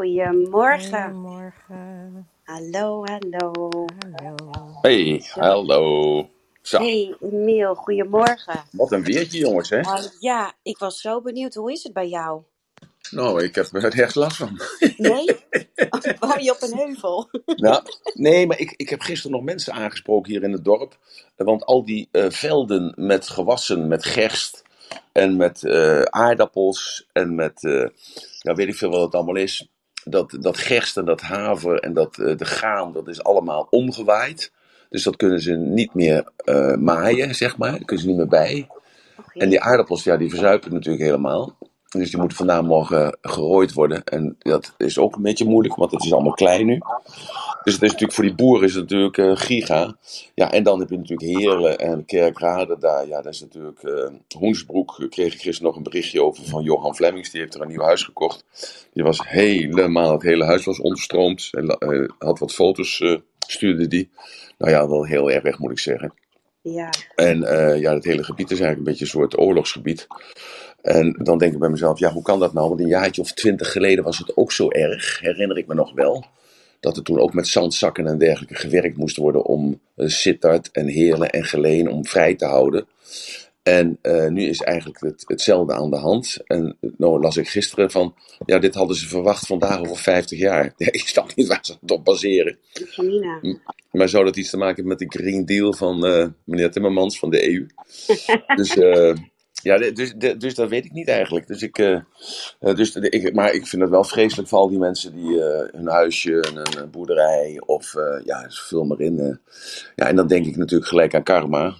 Goedemorgen. Goedemorgen. Hallo, hallo. Hallo. Hey, Zo. hallo. Zo, Hey, Emiel, goedemorgen. wat een weertje jongens, hè? Oh, ja, ik was zo benieuwd. Hoe is het bij jou? Nou, ik heb er echt last van. Nee? Woon je op een heuvel? Nou, nee, maar ik, ik heb gisteren nog mensen aangesproken hier in het dorp. Want al die eh, velden met gewassen, met gerst en met eh, aardappels en met, eh, ja, weet ik veel wat het allemaal is. Dat, dat gerst en dat haver en dat, eh, de graan, dat is allemaal omgewaaid. Dus dat kunnen ze niet meer eh, maaien, zeg maar. Daar kunnen ze niet meer bij. En die aardappels, ja, die verzuipen natuurlijk helemaal. Dus die moeten vandaag morgen gerooid worden. En dat is ook een beetje moeilijk, want het is allemaal klein nu. Dus het is natuurlijk voor die boeren is het natuurlijk eh, giga. Ja, en dan heb je natuurlijk Heerlen en Kerkrade daar. Ja, dat is natuurlijk eh Hoensbroek. Kreeg ik gisteren nog een berichtje over van Johan Flemmings. Die heeft er een nieuw huis gekocht. Die was helemaal, het hele huis was onderstroomd. Hij had wat foto's, eh, stuurde die. Nou ja, wel heel erg, moet ik zeggen. Ja, En eh, ja, het hele gebied is eigenlijk een beetje een soort oorlogsgebied. En dan denk ik bij mezelf, ja, hoe kan dat nou? Want een jaartje of twintig geleden was het ook zo erg, herinner ik me nog wel. Dat er toen ook met zandzakken en dergelijke gewerkt moest worden om uh, Sittard en Heerlen en Geleen om vrij te houden. En eh, nu is eigenlijk het, hetzelfde aan de hand. En nou las ik gisteren van, ja, dit hadden ze verwacht vandaag over 50 jaar. Ja, ik snap niet waar ze het op baseren. Maar zou dat iets te maken hebben met de Green Deal van eh, meneer Timmermans van de EU? Dus, eh, ja, de- dus, de- dus dat weet ik niet eigenlijk. Dus ik, eh, eh, dus de- ik, maar ik vind het wel vreselijk voor al die mensen die eh, hun huisje, en een boerderij of eh, ja, vul maar in. ja, en dan denk ik natuurlijk gelijk aan karma.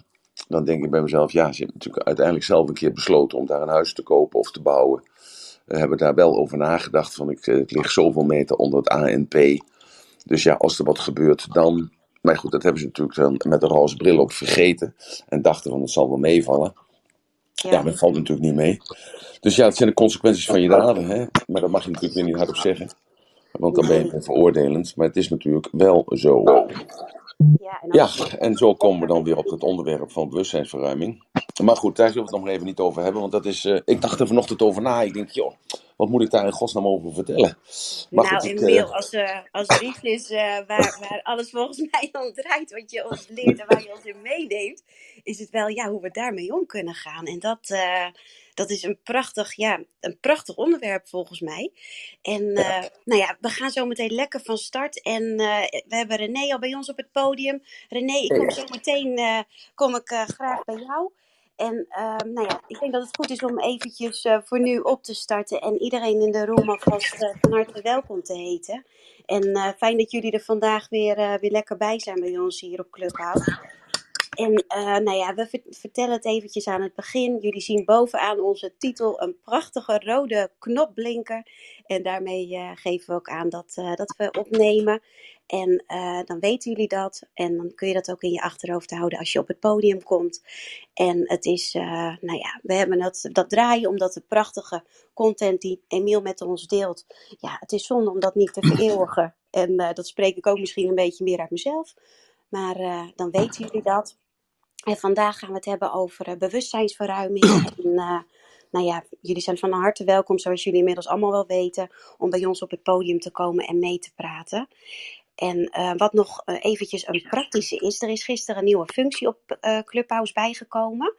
Dan denk ik bij mezelf, ja, ze hebben natuurlijk uiteindelijk zelf een keer besloten om daar een huis te kopen of te bouwen. We hebben daar wel over nagedacht, van ik, het ligt zoveel meter onder het ANP. Dus ja, als er wat gebeurt, dan. Maar goed, dat hebben ze natuurlijk dan met een roze bril op vergeten. En dachten van het zal wel meevallen. Ja, Ja, dat valt natuurlijk niet mee. Dus ja, het zijn de consequenties van je daden. Hè? Maar dat mag je natuurlijk weer niet hardop zeggen. Want dan ben je veroordelend. Maar het is natuurlijk wel zo. Ja, en zo komen we dan weer op het onderwerp van bewustzijnsverruiming. Maar goed, daar zullen we het nog even niet over hebben. Want dat is. eh, ik dacht er vanochtend over na. Ik denk, joh, wat moet ik daar in godsnaam over vertellen? Maar Nou, goed, ik. Emiel, eh, als, eh als eh, waar, waar alles volgens mij om draait, wat je ons leert en waar je ons in meeneemt, is het wel ja, hoe we daarmee om kunnen gaan. En dat, dat is een prachtig, ja, een prachtig onderwerp volgens mij. En ja, nou ja, we gaan zo meteen lekker van start. En we hebben René al bij ons op het podium. René, ik kom zo meteen kom ik, graag bij jou. En ehm, nou ja, ik denk dat het goed is om eventjes eh, voor nu op te starten en iedereen in de room alvast eh, van harte welkom te heten. En eh, fijn dat jullie er vandaag weer, weer lekker bij zijn bij ons hier op Clubhouse. En nou ja, we ver- vertellen het eventjes aan het begin. Jullie zien bovenaan onze titel een prachtige rode knopblinker. En daarmee geven we ook aan dat, dat we opnemen. En eh, dan weten jullie dat. En dan kun je dat ook in je achterhoofd houden als je op het podium komt. En het is, eh, nou ja, we hebben dat, dat draaien omdat de prachtige content die Emiel met ons deelt. Ja, het is zonde om dat niet te vereeuwigen. En eh, dat spreek ik ook misschien een beetje meer uit mezelf. Maar dan weten jullie dat. En vandaag gaan we het hebben over bewustzijnsverruiming. En nou ja, jullie zijn van harte welkom, zoals jullie inmiddels allemaal wel weten, om bij ons op het podium te komen en mee te praten. En eh, wat nog eh, eventjes een praktische is, er is gisteren een nieuwe functie op eh, Clubhouse bijgekomen.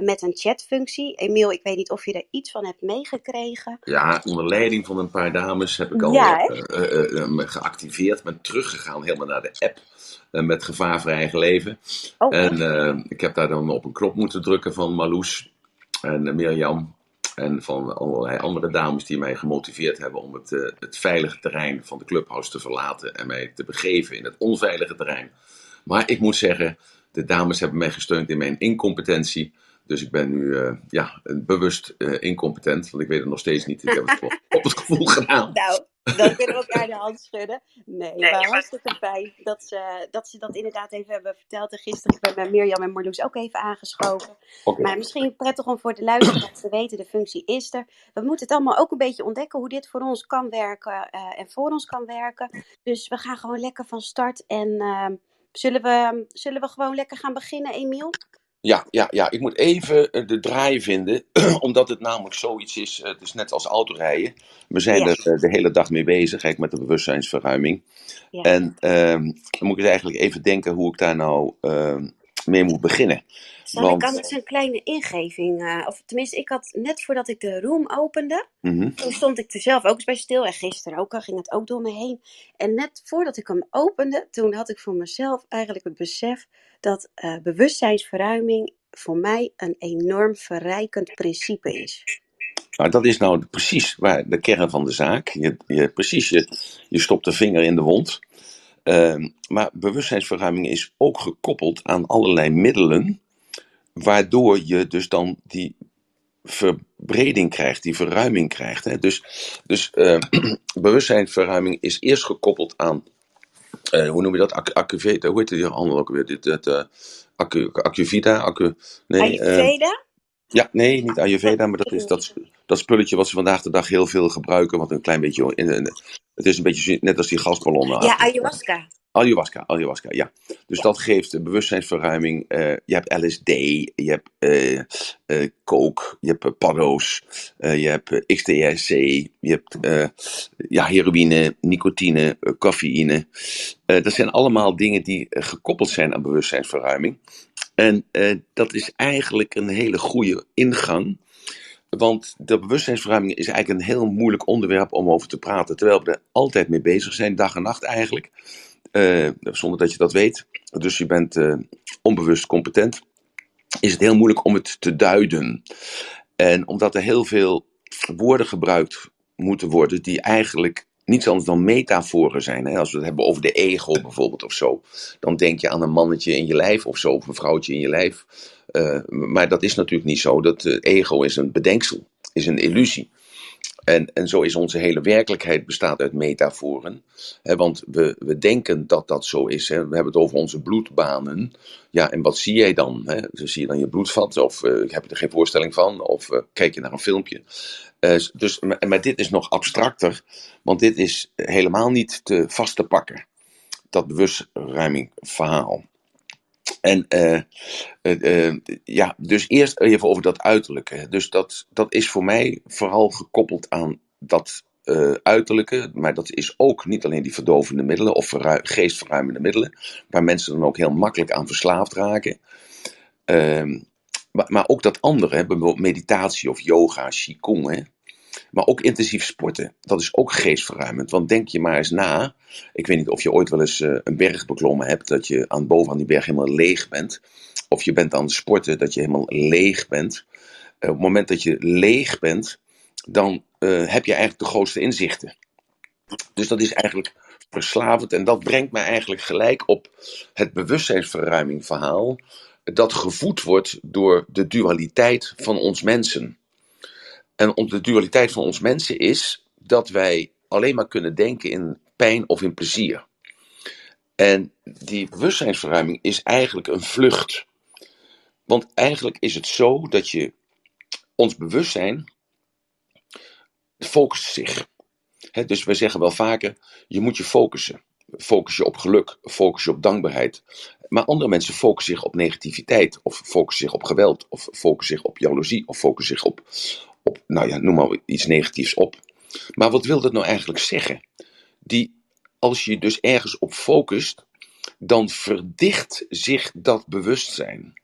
met een chatfunctie. Emiel, ik weet niet of je er iets van hebt meegekregen. Ja, onder leiding van een paar dames heb ik al Ja, geactiveerd. Ben teruggegaan helemaal naar de app met gevaar voor eigen leven. Oh, En ik heb daar dan op een knop moeten drukken van Marloes en Mirjam. En van allerlei andere dames die mij gemotiveerd hebben om het, eh, het veilige terrein van de clubhouse te verlaten en mij te begeven in het onveilige terrein. Maar ik moet zeggen, de dames hebben mij gesteund in mijn incompetentie. Dus ik ben nu eh, ja, bewust eh, incompetent, want ik weet het nog steeds niet. Ik heb het op het gevoel gedaan. Nou, dan kunnen we elkaar de hand schudden. Nee, maar hartstikke fijn dat ze, dat ze dat inderdaad even hebben verteld. En gisteren ben ik bij Mirjam en Marloes ook even aangeschoven. Maar misschien prettig om voor de luisteraars te weten, de functie is er. We moeten het allemaal ook een beetje ontdekken hoe dit voor ons kan werken eh, en voor ons kan werken. Dus we gaan gewoon lekker van start. En eh, zullen, we, zullen we gewoon lekker gaan beginnen, Emiel? Ja, ja, ja, ik moet even eh, de draai vinden, omdat het namelijk zoiets is. eh, Het is net als autorijden. We zijn er eh, de hele dag mee bezig, kijk, met de bewustzijnsverruiming. Ja. En ehm, dan moet ik eigenlijk even denken hoe ik daar nou ehm, mee moet beginnen. Zal ik want- anders een kleine ingeving, eh, of tenminste, ik had net voordat ik de room opende, Mhm. toen stond ik er zelf ook eens bij stil. En gisteren ook, al ging het ook door me heen. En net voordat ik hem opende, toen had ik voor mezelf eigenlijk het besef dat eh, bewustzijnsverruiming voor mij een enorm verrijkend principe is. Nou, dat is nou precies waar de kern van de zaak. Je, je, precies, je, je stopt de vinger in de wond. Ehm, maar bewustzijnsverruiming is ook gekoppeld aan allerlei middelen, waardoor je dus dan die verbreding krijgt, die verruiming krijgt. Hè? Dus, dus eh, bewustzijnsverruiming is eerst gekoppeld aan, eh, hoe noem je dat, Ac- hoe heet die handel ook weer? Dit, dit, eh, Acu, Acuvita, Acu, nee, Ayurveda? ja, nee, niet Ayurveda, maar dat is dat, dat spulletje wat ze vandaag de dag heel veel gebruiken, wat een klein beetje, het is een beetje net als die gasballonnen. ja, ayahuasca. Ayahuasca, ayahuasca, ja. Dus dat geeft de bewustzijnsverruiming. eh, je hebt LSD, je hebt eh eh, coke, je hebt eh, paddo's, eh, je hebt eh, XTSC, je hebt eh, ja, heroïne, nicotine, eh, cafeïne. Eh, dat zijn allemaal dingen die eh, gekoppeld zijn aan bewustzijnsverruiming. En eh, dat is eigenlijk een hele goede ingang. Want de bewustzijnsverruiming is eigenlijk een heel moeilijk onderwerp om over te praten. Terwijl we er altijd mee bezig zijn, dag en nacht eigenlijk. Eh, zonder dat je dat weet. Dus je bent eh, onbewust competent. Is het heel moeilijk om het te duiden. En omdat er heel veel woorden gebruikt moeten worden die eigenlijk niets anders dan metaforen zijn. Hè? Als we het hebben over de ego bijvoorbeeld of zo. Dan denk je aan een mannetje in je lijf of zo, of een vrouwtje in je lijf. Eh, maar dat is natuurlijk niet zo. Dat eh, ego is een bedenksel, is een illusie. En, en zo is onze hele werkelijkheid bestaat uit metaforen. Want we, we denken dat dat zo is. We hebben het over onze bloedbanen. Ja, en wat zie jij dan? Hè? Dus zie je dan je bloedvat? Of eh, heb je er geen voorstelling van? Of eh, kijk je naar een filmpje? Eh, dus, maar, dit is nog abstracter. Want dit is helemaal niet te vast te pakken. Dat bewustruiming verhaal. En eh, eh, eh, ja, dus eerst even over dat uiterlijke. Dus dat, dat is voor mij vooral gekoppeld aan dat uiterlijke. Maar dat is ook niet alleen die verdovende middelen of verru- geestverruimende middelen. Waar mensen dan ook heel makkelijk aan verslaafd raken. Ehm, maar, maar ook dat andere, bijvoorbeeld meditatie of yoga, qigong. Hè. Maar ook intensief sporten, dat is ook geestverruimend. Want denk je maar eens na. Ik weet niet of je ooit wel eens eh, een berg beklommen hebt, dat je aan bovenaan die berg helemaal leeg bent. Of je bent aan het sporten, dat je helemaal leeg bent. Eh, op het moment dat je leeg bent, dan eh, heb je eigenlijk de grootste inzichten. Dus dat is eigenlijk verslavend. En dat brengt mij eigenlijk gelijk op het bewustzijnsverruiming verhaal. Dat gevoed wordt door de dualiteit van ons mensen. En om de dualiteit van ons mensen is dat wij alleen maar kunnen denken in pijn of in plezier. En die bewustzijnsverruiming is eigenlijk een vlucht. Want eigenlijk is het zo dat je ons bewustzijn focust zich. Hè, dus we zeggen wel vaker, je moet je focussen. Focus je op geluk, focus je op dankbaarheid. Maar andere mensen focussen zich op negativiteit, of focussen zich op geweld, of focussen zich op jaloezie, of focussen zich op, op nou ja, noem maar iets negatiefs op. Maar wat wil dat nou eigenlijk zeggen? Die, als je dus ergens op focust, dan verdicht zich dat bewustzijn.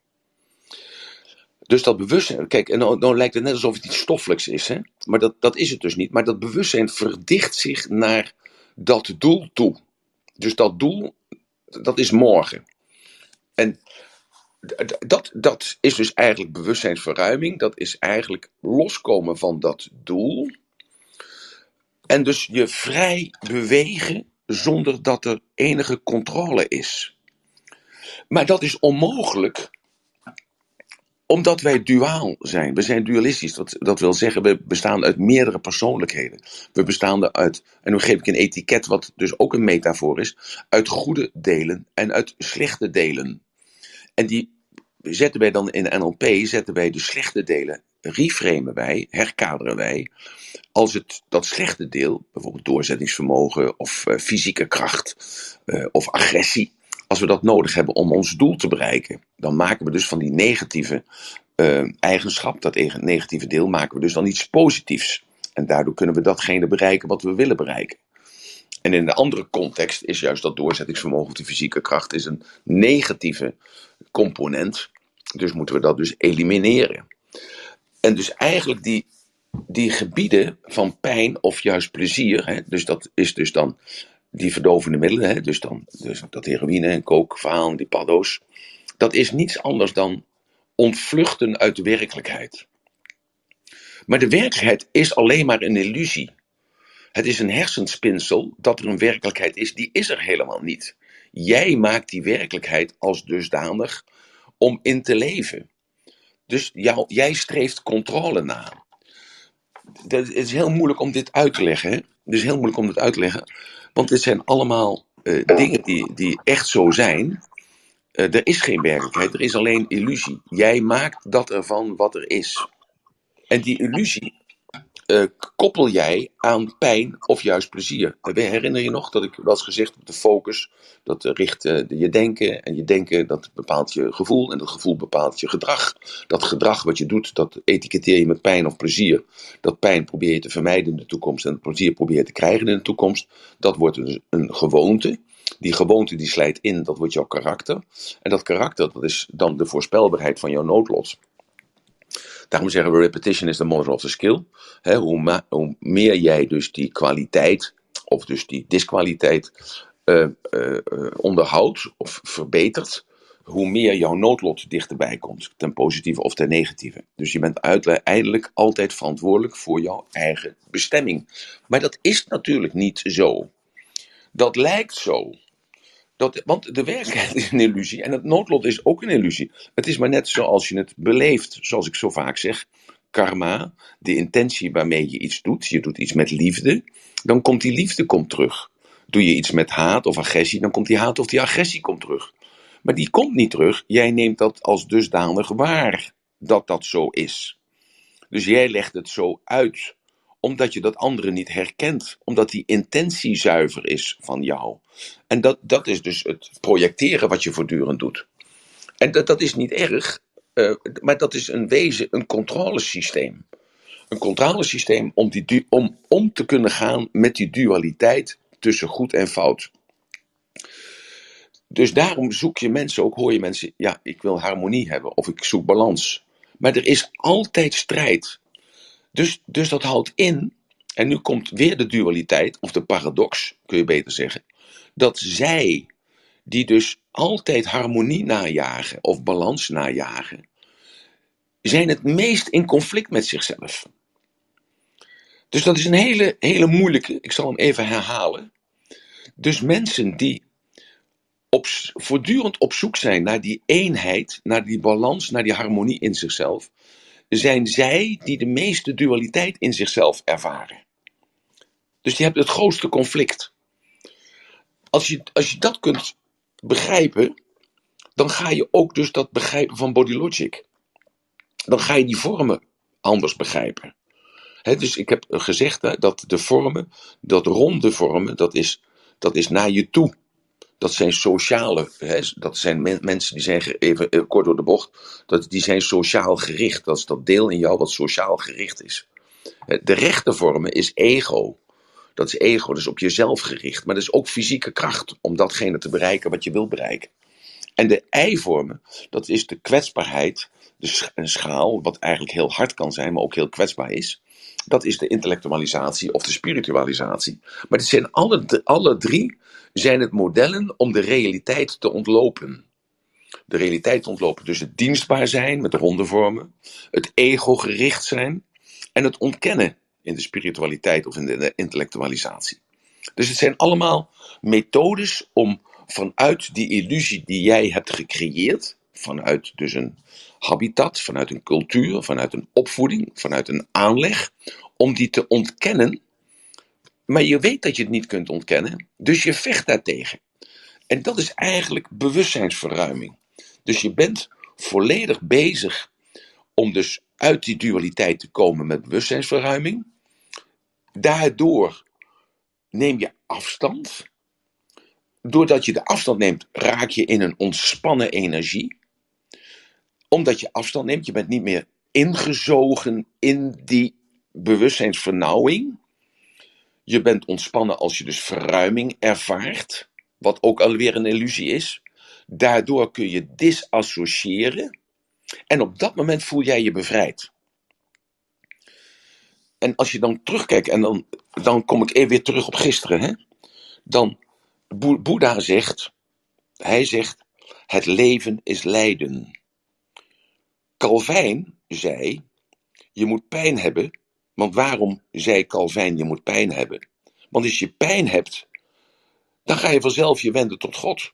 Dus dat bewustzijn, kijk, en dan, dan lijkt het net alsof het iets stoffelijks is, hè? maar dat, dat is het dus niet. Maar dat bewustzijn verdicht zich naar dat doel toe. Dus dat doel, dat is morgen. En dat, dat is dus eigenlijk bewustzijnsverruiming. Dat is eigenlijk loskomen van dat doel. En dus je vrij bewegen zonder dat er enige controle is. Maar dat is onmogelijk omdat wij duaal zijn. We zijn dualistisch. Dat, dat wil zeggen, we bestaan uit meerdere persoonlijkheden. We bestaan uit, en nu geef ik een etiket wat dus ook een metafoor is, uit goede delen en uit slechte delen. En die zetten wij dan in de NLP, zetten wij de slechte delen, reframen wij, herkaderen wij, als het, dat slechte deel, bijvoorbeeld doorzettingsvermogen of eh, fysieke kracht eh, of agressie, als we dat nodig hebben om ons doel te bereiken, dan maken we dus van die negatieve eh, eigenschap, dat negatieve deel, maken we dus dan iets positiefs. En daardoor kunnen we datgene bereiken wat we willen bereiken. En in de andere context is juist dat doorzettingsvermogen of die fysieke kracht is een negatieve component. Dus moeten we dat dus elimineren. En dus eigenlijk die, die gebieden van pijn of juist plezier, hè, dus dat is dus dan die verdovende middelen, hè, dus, dan, dus dat heroïne en kookverhaal, die paddo's, dat is niets anders dan ontvluchten uit de werkelijkheid. Maar de werkelijkheid is alleen maar een illusie. Het is een hersenspinsel dat er een werkelijkheid is, die is er helemaal niet. Jij maakt die werkelijkheid als dusdanig om in te leven. Dus jou, jij streeft controle na. Dat, het is heel moeilijk om dit uit te leggen. Hè? Het is heel moeilijk om dit uit te leggen. Want dit zijn allemaal eh, dingen die, die echt zo zijn. Eh, er is geen werkelijkheid, er is alleen illusie. Jij maakt dat ervan wat er is. En die illusie eh, koppel jij aan pijn of juist plezier. Eh, Herinner je nog dat ik was gezegd op de focus, dat eh, richt je denken en je denken dat bepaalt je gevoel en dat gevoel bepaalt je gedrag. Dat gedrag wat je doet, dat etiketteer je met pijn of plezier. Dat pijn probeer je te vermijden in de toekomst en plezier probeer je te krijgen in de toekomst. Dat wordt dus een gewoonte. Die gewoonte die slijt in, dat wordt jouw karakter. En dat karakter, dat is dan de voorspelbaarheid van jouw noodlot. Daarom zeggen we repetition is the mother of the skill. Hoe, meer jij dus die kwaliteit, of dus die diskwaliteit, eh, onderhoudt of verbetert, hoe meer jouw noodlot dichterbij komt, ten positieve of ten negatieve. Dus je bent uiteindelijk altijd verantwoordelijk voor jouw eigen bestemming. Maar dat is natuurlijk niet zo. Dat lijkt zo. Dat, want de werkelijkheid is een illusie en het noodlot is ook een illusie. Het is maar net zoals je het beleeft, zoals ik zo vaak zeg. Karma, de intentie waarmee je iets doet. Je doet iets met liefde, dan komt die liefde komt terug. Doe je iets met haat of agressie, dan komt die haat of die agressie komt terug. Maar die komt niet terug. Jij neemt dat als dusdanig waar dat dat zo is. Dus jij legt het zo uit, omdat je dat andere niet herkent, omdat die intentie zuiver is van jou. En dat, dat is dus het projecteren wat je voortdurend doet. En dat, dat is niet erg, eh, maar dat is een wezen, een controlesysteem. Een controlesysteem om, die, om om te kunnen gaan met die dualiteit tussen goed en fout. Dus daarom zoek je mensen ook, hoor je mensen, ja, ik wil harmonie hebben of ik zoek balans. Maar er is altijd strijd. Dus, dus dat houdt in, en nu komt weer de dualiteit, of de paradox, kun je beter zeggen, dat zij, die dus altijd harmonie najagen of balans najagen, zijn het meest in conflict met zichzelf. Dus dat is een hele, hele moeilijke, ik zal hem even herhalen. Dus mensen die voortdurend op zoek zijn naar die eenheid, naar die balans, naar die harmonie in zichzelf, zijn zij die de meeste dualiteit in zichzelf ervaren. Dus die hebben het grootste conflict. Als je, als je dat kunt begrijpen, dan ga je ook dus dat begrijpen van body logic. Dan ga je die vormen anders begrijpen. Dus ik heb gezegd dat de vormen, dat ronde vormen, dat is, dat is naar je toe. Dat zijn sociale, dat zijn men- mensen die zijn, even eh, kort door de bocht, dat, die zijn sociaal gericht. Dat is dat deel in jou wat sociaal gericht is. De rechte vormen is ego. Dat is ego, dat is op jezelf gericht. Maar dat is ook fysieke kracht om datgene te bereiken wat je wil bereiken. En de ei-vormen, dat is de kwetsbaarheid, sch- een schaal, wat eigenlijk heel hard kan zijn, maar ook heel kwetsbaar is. Dat is de intellectualisatie of de spiritualisatie. Maar het zijn alle, alle drie zijn het modellen om de realiteit te ontlopen. De realiteit te ontlopen. Dus het dienstbaar zijn met ronde vormen, het ego-gericht zijn en het ontkennen in de spiritualiteit of in de intellectualisatie. Dus het zijn allemaal methodes om vanuit die illusie die jij hebt gecreëerd, vanuit dus een habitat, vanuit een cultuur, vanuit een opvoeding, vanuit een aanleg, om die te ontkennen. Maar je weet dat je het niet kunt ontkennen, dus je vecht daartegen. En dat is eigenlijk bewustzijnsverruiming. Dus je bent volledig bezig om dus uit die dualiteit te komen met bewustzijnsverruiming. Daardoor neem je afstand. doordat je de afstand neemt, raak je in een ontspannen energie. Omdat je afstand neemt, je bent niet meer ingezogen in die bewustzijnsvernauwing. Je bent ontspannen als je dus verruiming ervaart, wat ook alweer een illusie is. Daardoor kun je disassociëren en op dat moment voel jij je bevrijd. En als je dan terugkijkt, en dan, dan kom ik weer terug op gisteren, hè? dan Bo- Boeddha zegt, hij zegt, het leven is lijden. Calvijn zei, je moet pijn hebben, want waarom zei Calvijn je moet pijn hebben? Want als je pijn hebt, dan ga je vanzelf je wenden tot God.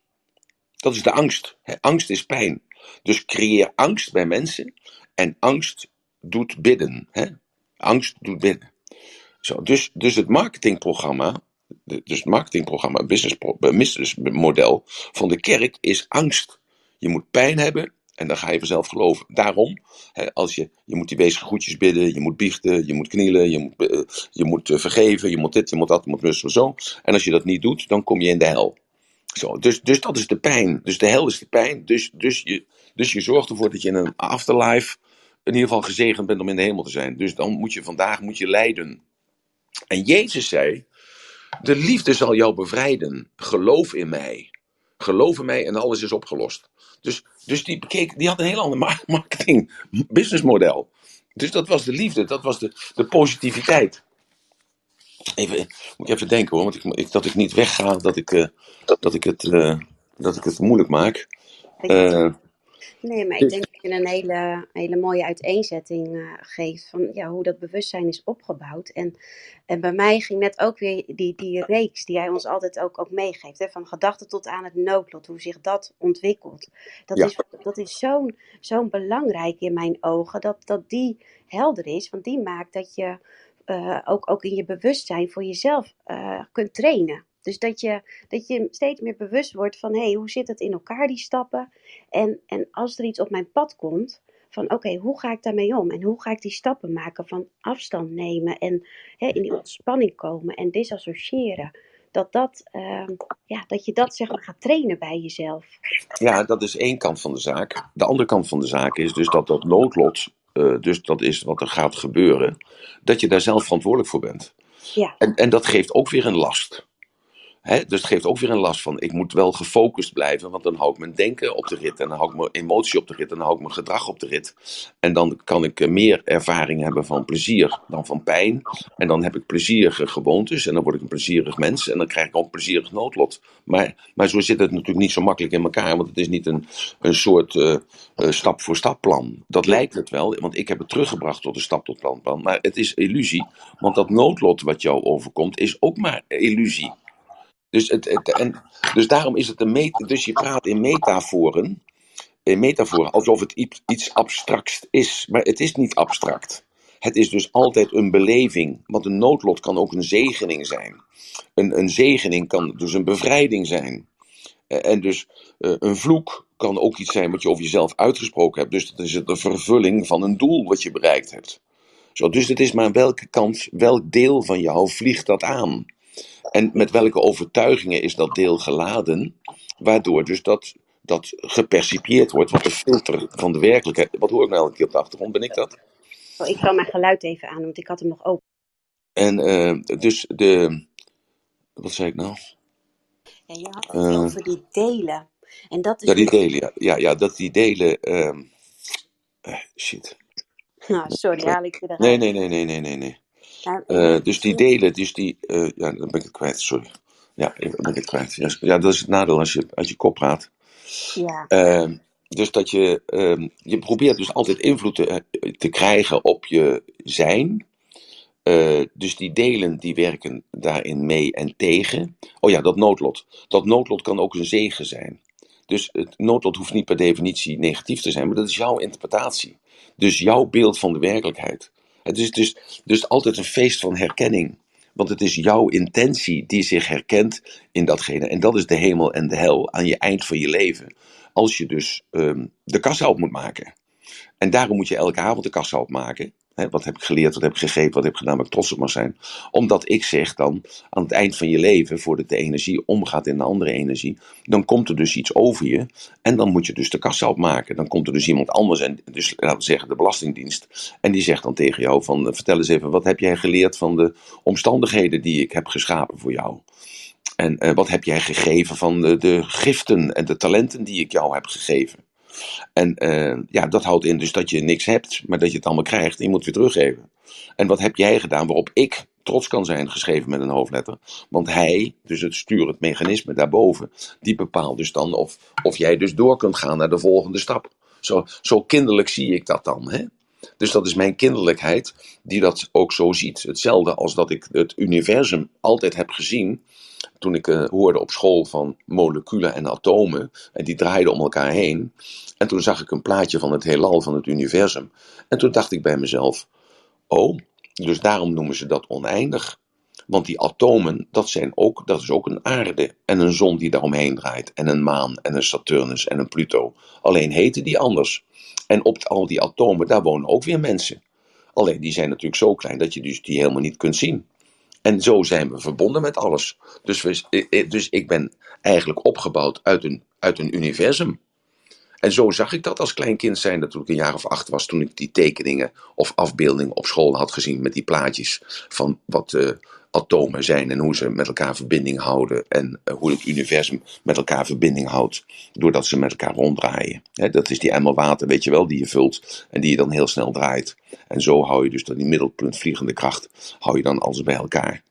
Dat is de angst. hè. Angst is pijn. Dus creëer angst bij mensen en angst doet bidden. Hè? Angst doet bidden. Zo, dus, dus het marketingprogramma, dus het marketingprogramma, business, pro- eh, business model van de kerk is angst. Je moet pijn hebben en dan ga je vanzelf geloven. Daarom, hè, als je, je moet die wezen goedjes bidden, je moet biechten, je moet knielen, je moet, eh, je moet eh, vergeven, je moet dit, je moet dat, je moet rustig zo. En als je dat niet doet, dan kom je in de hel. Zo, dus, dus dat is de pijn. Dus de hel is de pijn. Dus, dus, je, dus je zorgt ervoor dat je in een afterlife in ieder geval gezegend bent om in de hemel te zijn. Dus dan moet je vandaag moet je lijden. En Jezus zei: De liefde zal jou bevrijden. Geloof in mij. Geloof in mij en alles is opgelost. Dus, dus die, bekeek, die had een heel ander ma- marketing businessmodel. Dus dat was de liefde, dat was de, de positiviteit. Even, moet ik even denken hoor, want ik, ik, dat ik niet wegga, dat ik, eh, dat ik, het, eh, dat ik het moeilijk maak. Eh, nee, maar ik dus- denk dat je een hele, hele mooie uiteenzetting eh, geeft van ja, hoe dat bewustzijn is opgebouwd. En, en bij mij ging net ook weer die, die reeks die hij ons altijd ook, ook meegeeft. Hè, van gedachte tot aan het noodlot, hoe zich dat ontwikkelt. Dat Ja. is, dat is zo'n zo'n belangrijk in mijn ogen, dat, dat die helder is. Want die maakt dat je eh, ook, ook in je bewustzijn voor jezelf eh, kunt trainen. Dus dat je, dat je steeds meer bewust wordt van, hé, hey, hoe zit het in elkaar, die stappen? En, en als er iets op mijn pad komt, van oké, hoe ga ik daarmee om? En hoe ga ik die stappen maken van afstand nemen en hè, in die ontspanning komen en disassociëren? Dat, dat, ehm, ja, dat je dat zeg maar gaat trainen bij jezelf. Ja, dat is één kant van de zaak. De andere kant van de zaak is dus dat dat noodlot, eh, dus dat is wat er gaat gebeuren, dat je daar zelf verantwoordelijk voor bent. Ja, En, en dat geeft ook weer een last. Hè? Dus het geeft ook weer een last van, ik moet wel gefocust blijven, want dan hou ik mijn denken op de rit en dan hou ik mijn emotie op de rit en dan hou ik mijn gedrag op de rit. En dan kan ik eh, meer ervaring hebben van plezier dan van pijn. En dan heb ik plezierige gewoontes en dan word ik een plezierig mens en dan krijg ik ook een plezierig noodlot. Maar, maar zo zit het natuurlijk niet zo makkelijk in elkaar, want het is niet een, een soort eh, eh, stap-voor-stap plan. Dat lijkt het wel, want ik heb het teruggebracht tot een stap-tot-plan plan, maar het is illusie, want dat noodlot wat jou overkomt is ook maar illusie. Dus, het, en, dus daarom is het een meta, dus je praat in metaforen, in metaforen alsof het iets, abstracts is, maar het is niet abstract. Het is dus altijd een beleving, want een noodlot kan ook een zegening zijn. Een, een zegening kan dus een bevrijding zijn. Eh, En dus eh, een vloek kan ook iets zijn wat je over jezelf uitgesproken hebt. Dus dat is de vervulling van een doel wat je bereikt hebt. Zo, dus het is maar welke kant, welk deel van jou vliegt dat aan? En met welke overtuigingen is dat deel geladen? Waardoor dus dat, dat gepercipieerd wordt, wat de filter van de werkelijkheid. Wat hoor ik nou elke keer op de achtergrond? Ben ik dat? oh, ik zal mijn geluid even aan, want ik had hem nog open. En eh, dus de. Wat zei ik nou? Ja, je had het Eh, over die delen. En dat is Ja, die delen. Ja, ja, ja dat die delen. ehm, eh, shit. Nou, sorry, haal ik je eruit. Nee, nee, nee, nee, nee, nee. nee. Eh, dus die delen, dus die. eh, ja, dan ben ik het kwijt, sorry. Ja, ik ben ik het kwijt. Ja, ja, dat is het nadeel als je uit je kop praat. ja, Ehm, dus dat je, ehm, je probeert dus altijd invloed te, te krijgen op je zijn. Eh, dus die delen die werken daarin mee en tegen. Oh ja, dat noodlot. Dat noodlot kan ook een zegen zijn. Dus het noodlot hoeft niet per definitie negatief te zijn, maar dat is jouw interpretatie. Dus jouw beeld van de werkelijkheid. Het is dus, dus altijd een feest van herkenning. Want het is jouw intentie die zich herkent in datgene. En dat is de hemel en de hel aan je eind van je leven. Als je dus ehm, de kassa op moet maken. En daarom moet je elke avond de kassa opmaken. Hè, wat heb ik geleerd, wat heb ik gegeven, wat heb ik gedaan waar ik trots op mag zijn. Omdat ik zeg dan, aan het eind van je leven, voordat de energie omgaat in een andere energie, dan komt er dus iets over je. En dan moet je dus de kassa opmaken. Dan komt er dus iemand anders, en dus laten we zeggen de Belastingdienst. En die zegt dan tegen jou van, eh, vertel eens even, wat heb jij geleerd van de omstandigheden die ik heb geschapen voor jou? En uh, wat heb jij gegeven van de, de, giften en de talenten die ik jou heb gegeven? En uh, ja, dat houdt in dus dat je niks hebt, maar dat je het allemaal krijgt en je moet weer teruggeven. En wat heb jij gedaan waarop ik trots kan zijn, geschreven met een hoofdletter? Want hij, dus het sturend mechanisme daarboven, die bepaalt dus dan of, of jij dus door kunt gaan naar de volgende stap. Zo, zo kinderlijk zie ik dat dan. Hè? Dus dat is mijn kinderlijkheid die dat ook zo ziet. Hetzelfde als dat ik het universum altijd heb gezien toen ik uh, hoorde op school van moleculen en atomen. En die draaiden om elkaar heen. En toen zag ik een plaatje van het heelal, van het universum. En toen dacht ik bij mezelf: Oh, dus daarom noemen ze dat oneindig. Want die atomen, dat, zijn ook, dat is ook een aarde en een zon die daaromheen draait. En een maan en een Saturnus en een Pluto. Alleen heten die anders. En op al die atomen, daar wonen ook weer mensen. Alleen die zijn natuurlijk zo klein dat je dus die helemaal niet kunt zien. En zo zijn we verbonden met alles. Dus, we, dus ik ben eigenlijk opgebouwd uit een, uit een universum. En zo zag ik dat als klein kind zijn, dat toen ik een jaar of acht was, toen ik die tekeningen of afbeeldingen op school had gezien met die plaatjes van wat uh, atomen zijn en hoe ze met elkaar verbinding houden en uh, hoe het universum met elkaar verbinding houdt doordat ze met elkaar ronddraaien. Dat is die emmer water, weet je wel, die je vult en die je dan heel snel draait. En zo hou je dus dat die middelpunt vliegende kracht, hou je dan alles bij elkaar.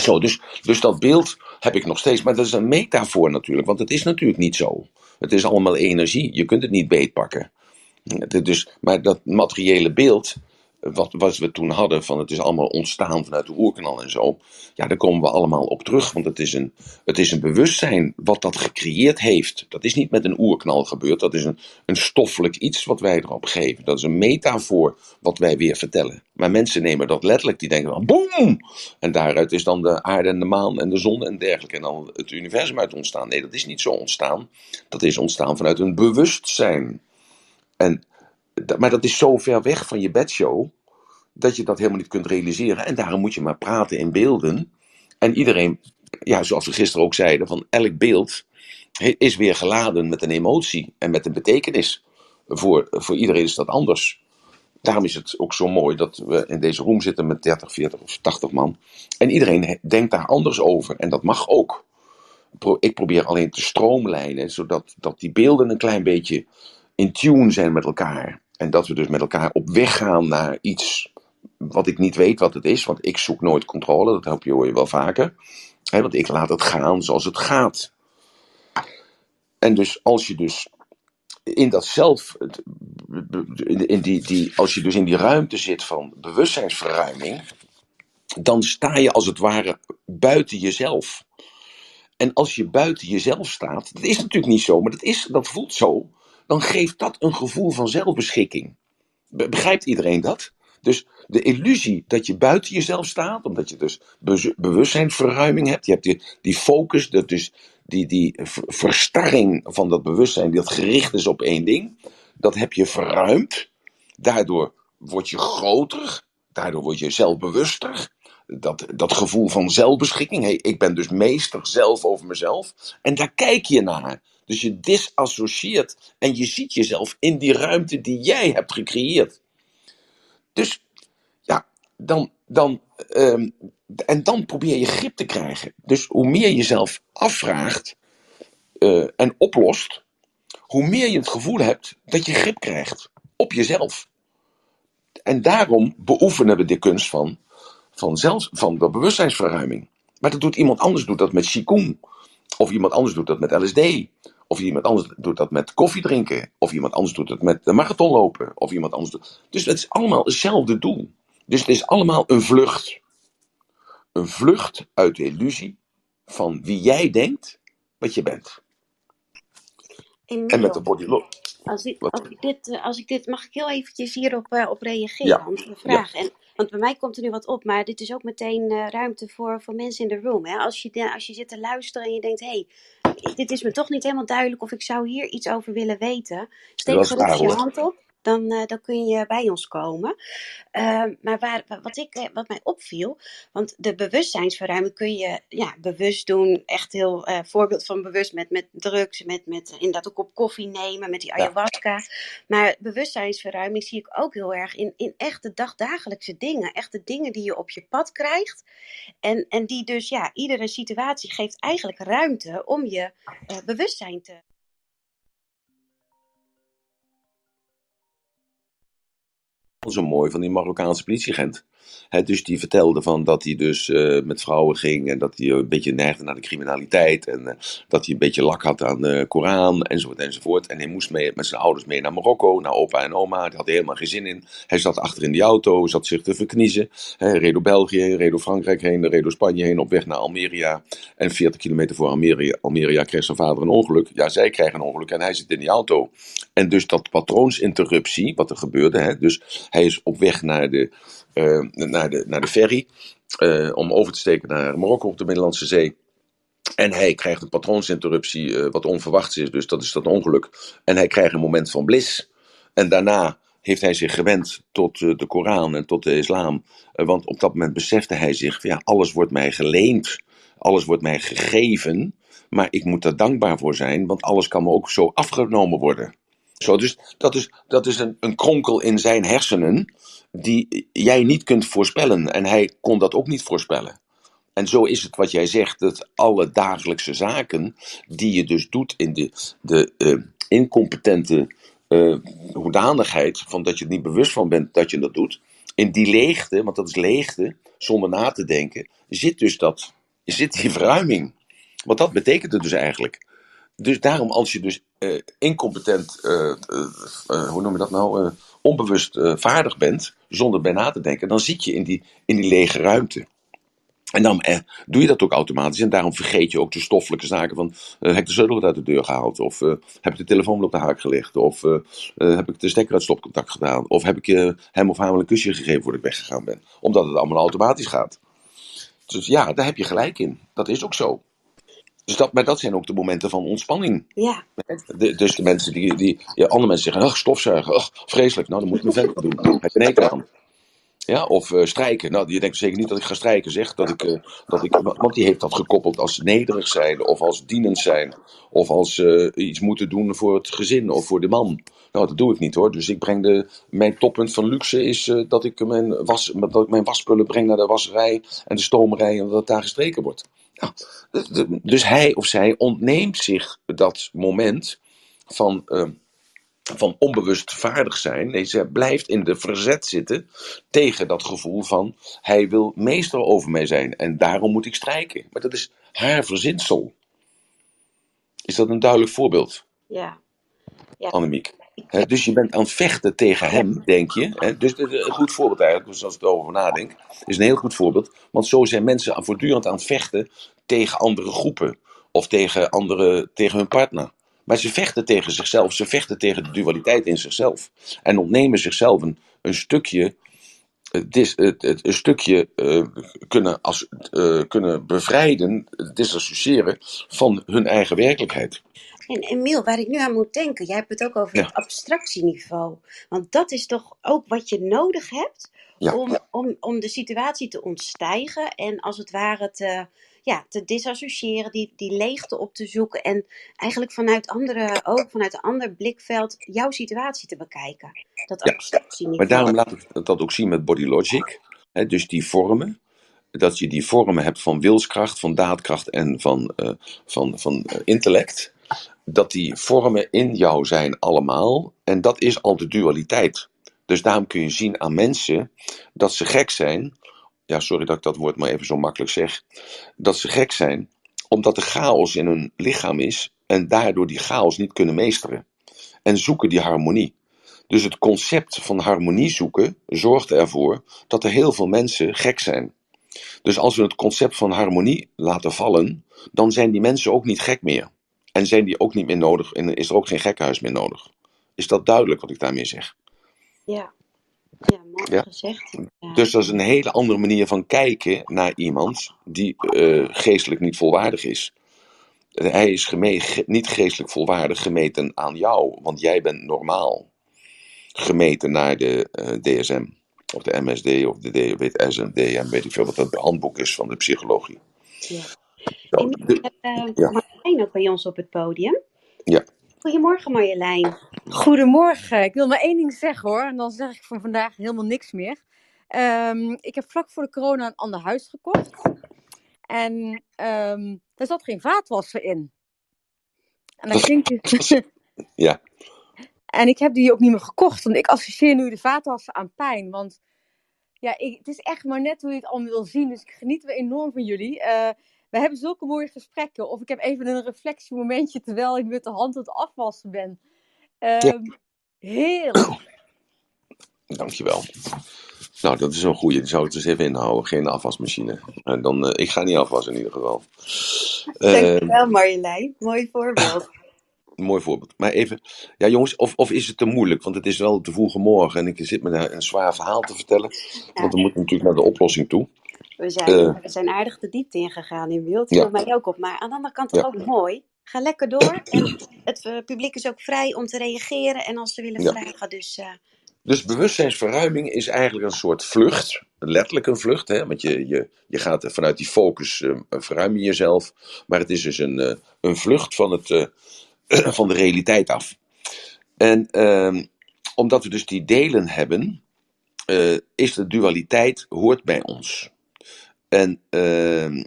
Zo, dus, dus dat beeld heb ik nog steeds, maar dat is een metafoor natuurlijk, want het is natuurlijk niet zo. Het is allemaal energie, je kunt het niet beetpakken. Dus, maar dat materiële beeld, wat, wat we toen hadden, van het is allemaal ontstaan vanuit de oerknal en zo, ja, daar komen we allemaal op terug, want het is, een, het is een bewustzijn wat dat gecreëerd heeft. Dat is niet met een oerknal gebeurd, dat is een, een stoffelijk iets wat wij erop geven. Dat is een metafoor wat wij weer vertellen. Maar mensen nemen dat letterlijk, die denken van boem! En daaruit is dan de aarde en de maan en de zon en dergelijke en dan het universum uit ontstaan. Nee, dat is niet zo ontstaan. Dat is ontstaan vanuit een bewustzijn. En maar dat is zo ver weg van je bedshow dat je dat helemaal niet kunt realiseren. En daarom moet je maar praten in beelden. En iedereen, ja, zoals we gisteren ook zeiden, van elk beeld is weer geladen met een emotie en met een betekenis. Voor, voor iedereen is dat anders. Daarom is het ook zo mooi dat we in deze room zitten met 30, 40 of 80 man. En iedereen denkt daar anders over. En dat mag ook. Ik probeer alleen te stroomlijnen, zodat dat die beelden een klein beetje in tune zijn met elkaar. En dat we dus met elkaar op weg gaan naar iets wat ik niet weet wat het is, want ik zoek nooit controle, dat hoop je hoor je wel vaker. Hè, want ik laat het gaan zoals het gaat. En dus als je dus in dat zelf, in die, die, als je dus in die ruimte zit van bewustzijnsverruiming, dan sta je als het ware buiten jezelf. En als je buiten jezelf staat, dat is natuurlijk niet zo, maar dat, is, dat voelt zo, dan geeft dat een gevoel van zelfbeschikking. Begrijpt iedereen dat? Dus de illusie dat je buiten jezelf staat, omdat je dus bewustzijnsverruiming hebt, je hebt die, die focus, dat dus die, die verstarring van dat bewustzijn, dat gericht is op één ding, dat heb je verruimd. Daardoor word je groter, daardoor word je zelfbewuster. Dat, dat gevoel van zelfbeschikking, hey, ik ben dus meester zelf over mezelf. En daar kijk je naar. Dus je disassocieert en je ziet jezelf in die ruimte die jij hebt gecreëerd. Dus ja, dan, dan, um, en dan probeer je grip te krijgen. Dus hoe meer je jezelf afvraagt uh, en oplost, hoe meer je het gevoel hebt dat je grip krijgt op jezelf. En daarom beoefenen we de kunst van, van, zelfs, van de bewustzijnsverruiming. Maar dat doet iemand anders doet dat met Qigong. Of iemand anders doet dat met LSD. Of iemand anders doet dat met koffie drinken. Of iemand anders doet het met de marathon lopen. Of iemand anders doet... Dus het is allemaal hetzelfde doel. Dus het is allemaal een vlucht. Een vlucht uit de illusie van wie jij denkt wat je bent. En met de body look. Als ik, als ik, dit, eh, als ik dit, mag ik heel eventjes hierop uh, op reageren, ja. op de vraag. Ja. En, want bij mij komt er nu wat op, maar dit is ook meteen uh, ruimte voor, voor mensen in de room. Hè? Als, je, als je zit te luisteren en je denkt, hé, hey, dit is me toch niet helemaal duidelijk of ik zou hier iets over willen weten. Steek gerust je hand op. dan, eh, dan kun je bij ons komen. Ehm, maar waar, wat, ik, eh, wat mij opviel, want de bewustzijnsverruiming kun je ja, bewust doen. Echt heel voorbeeld van bewust met, met drugs, met, met inderdaad ook op koffie nemen, met die ayahuasca. Maar bewustzijnsverruiming zie ik ook heel erg in, in echte dagdagelijkse dingen. Echte dingen die je op je pad krijgt. En, en die dus, ja, iedere situatie geeft eigenlijk ruimte om je uh, bewustzijn te. Zo mooi van die Marokkaanse politieagent. He, dus die vertelde van dat hij dus uh, met vrouwen ging en dat hij een beetje neigde naar de criminaliteit en uh, dat hij een beetje lak had aan de Koran enzovoort enzovoort. En hij moest mee, met zijn ouders mee naar Marokko, naar opa en oma. Daar had helemaal geen zin in. Hij zat achter in de auto, zat zich te verkniezen. Hij reed door België, reed door Frankrijk heen, reed door Spanje heen op weg naar Almeria. En 40 kilometer voor Almeria, Almeria kreeg zijn vader een ongeluk. Ja, zij krijgen een ongeluk en hij zit in die auto. En dus dat patroonsinterruptie, wat er gebeurde, hè, dus hij is op weg naar de uh, naar, de, naar de ferry. Uh, om over te steken naar Marokko op de Middellandse Zee. En hij krijgt een patroonsinterruptie, uh, wat onverwachts is, dus dat is dat ongeluk. En hij krijgt een moment van blis. En daarna heeft hij zich gewend tot de Koran en tot de islam. want op dat moment besefte hij zich: ja, alles wordt mij geleend, alles wordt mij gegeven. Maar ik moet er dankbaar voor zijn, want alles kan me ook zo afgenomen worden. Zo, dus dat is, dat is een, een kronkel in zijn hersenen die jij niet kunt voorspellen. En hij kon dat ook niet voorspellen. En zo is het wat jij zegt, dat alle dagelijkse zaken die je dus doet in de, de uh, incompetente uh, hoedanigheid, van dat je er niet bewust van bent dat je dat doet, in die leegte, want dat is leegte, zonder na te denken, zit dus dat, zit die verruiming. Want dat betekent het dus eigenlijk. Dus daarom, als je dus uh, incompetent, hoe noem je dat nou, onbewust vaardig bent, zonder bij na te denken, dan zit je in die, in die lege ruimte. En dan eh, doe je dat ook automatisch. En daarom vergeet je ook de stoffelijke zaken van... Uh, heb ik de sleutel uit de deur gehaald? Of uh, heb ik de telefoon op de haak gelegd? Of uh, heb ik de stekker uit stopcontact gedaan? Of heb ik hem of haar wel een kusje gegeven voordat ik weggegaan ben? Omdat het allemaal automatisch gaat. Dus ja, daar heb je gelijk in. Dat is ook zo. Dus dat, maar dat zijn ook de momenten van ontspanning. Ja. De, dus de mensen die, die ja, andere mensen zeggen, ach, stofzuigen, ach, vreselijk. Nou, dan moet ik mijn vent doen. Heb je een hekel aan. Ja, of uh, strijken. Nou, je denkt zeker niet dat ik ga strijken, zeg. Dat ik, uh, dat ik, want die heeft dat gekoppeld als nederig zijn, of als dienend zijn, of als uh, iets moeten doen voor het gezin of voor de man. Nou, dat doe ik niet hoor. Dus ik breng de, mijn toppunt van luxe is dat, ik mijn was, dat ik mijn wasspullen breng naar de wasserij en de stomerij en dat daar gestreken wordt. Nou, dus hij of zij ontneemt zich dat moment van, uh, van onbewust vaardig zijn. Nee, ze blijft in de verzet zitten tegen dat gevoel van hij wil meester over mij zijn en daarom moet ik strijken. Maar dat is haar verzinsel. Is dat een duidelijk voorbeeld? Ja. ja. Annemiek. He, dus je bent aan het vechten tegen hem, denk je. He, dus een goed voorbeeld eigenlijk, dus als ik erover nadenk, is een heel goed voorbeeld. Want zo zijn mensen voortdurend aan het vechten tegen andere groepen. Of tegen, andere, tegen hun partner. Maar ze vechten tegen zichzelf, ze vechten tegen de dualiteit in zichzelf. En ontnemen zichzelf een, een stukje, een stukje uh, kunnen, als, uh, kunnen bevrijden, disassociëren van hun eigen werkelijkheid. En Emiel, waar ik nu aan moet denken, jij hebt het ook over Ja. het abstractieniveau. Want dat is toch ook wat je nodig hebt Ja. om, om, om de situatie te ontstijgen en als het ware te, ja, te disassociëren, die, die leegte op te zoeken en eigenlijk vanuit andere, ook vanuit een ander blikveld jouw situatie te bekijken. Dat Ja. abstractieniveau. Maar daarom laat ik dat ook zien met body logic. Dus die vormen. Dat je die vormen hebt van wilskracht, van daadkracht en van, eh, van, van eh, intellect. Dat die vormen in jou zijn allemaal. En dat is al de dualiteit. Dus daarom kun je zien aan mensen dat ze gek zijn. Ja, sorry dat ik dat woord maar even zo makkelijk zeg. Dat ze gek zijn omdat er chaos in hun lichaam is. En daardoor die chaos niet kunnen meesteren. En zoeken die harmonie. Dus het concept van harmonie zoeken zorgt ervoor dat er heel veel mensen gek zijn. Dus als we het concept van harmonie laten vallen, dan zijn die mensen ook niet gek meer. En zijn die ook niet meer nodig en is er ook geen gekkenhuis meer nodig. Is dat duidelijk wat ik daarmee zeg? Ja, ja mooi Ja. gezegd. Ja. Dus dat is een hele andere manier van kijken naar iemand die eh, geestelijk niet volwaardig is. Hij is ge- niet geestelijk volwaardig gemeten aan jou, want jij bent normaal. gemeten naar de eh, DSM. Of de MSD of de D, weet, SMD, weet ik veel wat dat handboek is van de psychologie. Ja. Zo, En de- we hebben Ja. uh, Marjolein ook bij ons op het podium. Ja. Goedemorgen Marjolein. Goedemorgen. Ik wil maar één ding zeggen hoor. En dan zeg ik van vandaag helemaal niks meer. Ehm, ik heb vlak voor de corona een ander huis gekocht. En ehm daar zat geen vaatwasser in. En dat klinkt. Ja. En ik heb die ook niet meer gekocht. Want ik associeer nu de vaatwasser aan pijn. Want ja, ik, het is echt maar net hoe je het allemaal wil zien. Dus ik geniet weer enorm van jullie. Eh, we hebben zulke mooie gesprekken. Of ik heb even een reflectiemomentje terwijl ik met de hand aan het afwassen ben. Ehm, Heerlijk. Dankjewel. Nou, dat is een goeie. Die zou ik dus even inhouden. Geen afwasmachine. En dan, eh, ik ga niet afwassen in ieder geval. Dankjewel Marjolein. Mooi voorbeeld. mooi voorbeeld. Maar even, ja jongens, of, of is het te moeilijk? Want het is wel te vroege morgen en ik zit me daar een zwaar verhaal te vertellen. Want we moeten natuurlijk naar de oplossing toe. We zijn, Eh. we zijn aardig de diepte ingegaan in beeld. viel Ja. mij ook op. Maar aan de andere kant toch Ja. ook mooi. Ga lekker door. En het eh, publiek is ook vrij om te reageren en als ze willen Ja. vragen. Dus eh, Dus bewustzijnsverruiming is eigenlijk een soort vlucht. Letterlijk een vlucht, hè? want je, je, je gaat vanuit die focus eh, verruim je jezelf. Maar het is dus een, een vlucht van, het, van de realiteit af. En ehm, omdat we dus die delen hebben, is de dualiteit hoort bij ons. En ehm,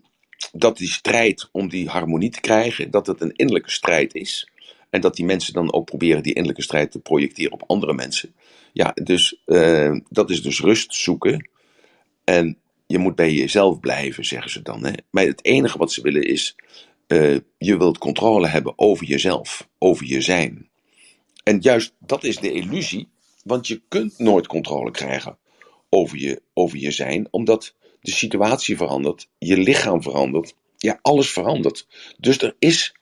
dat die strijd om die harmonie te krijgen, dat het een innerlijke strijd is. En dat die mensen dan ook proberen die innerlijke strijd te projecteren op andere mensen. Ja, dus eh, dat is dus rust zoeken. En je moet bij jezelf blijven, zeggen ze dan. Hè? Maar het enige wat ze willen is, eh, je wilt controle hebben over jezelf, over je zijn. En juist dat is de illusie, want je kunt nooit controle krijgen over je, over je zijn, omdat de situatie verandert, je lichaam verandert, ja, alles verandert. Dus er is,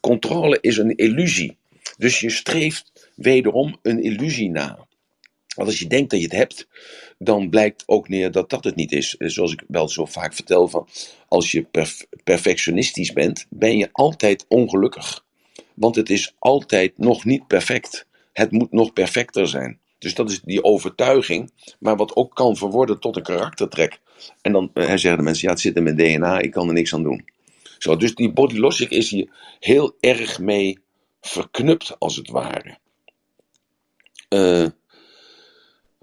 controle is een illusie. Dus je streeft wederom een illusie na. Want als je denkt dat je het hebt, dan blijkt ook neer dat dat het niet is. Zoals ik wel zo vaak vertel, van, als je perf- perfectionistisch bent, ben je altijd ongelukkig. Want het is altijd nog niet perfect. Het moet nog perfecter zijn. Dus dat is die overtuiging, maar wat ook kan verworden tot een karaktertrek. En dan eh, zeggen de mensen, ja, het zit in mijn DNA, ik kan er niks aan doen. Zo, dus die body logic is hier heel erg mee verknupt, als het ware. Eh,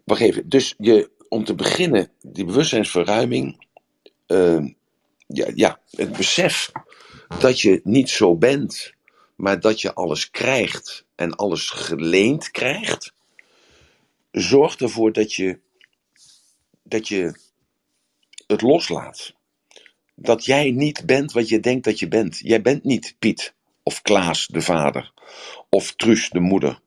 wacht even, dus je, om te beginnen, die bewustzijnsverruiming, eh, ja, ja, het besef dat je niet zo bent, maar dat je alles krijgt en alles geleend krijgt, zorgt ervoor dat je, dat je het loslaat. Dat jij niet bent wat je denkt dat je bent. Jij bent niet Piet of Klaas de vader of Truus de moeder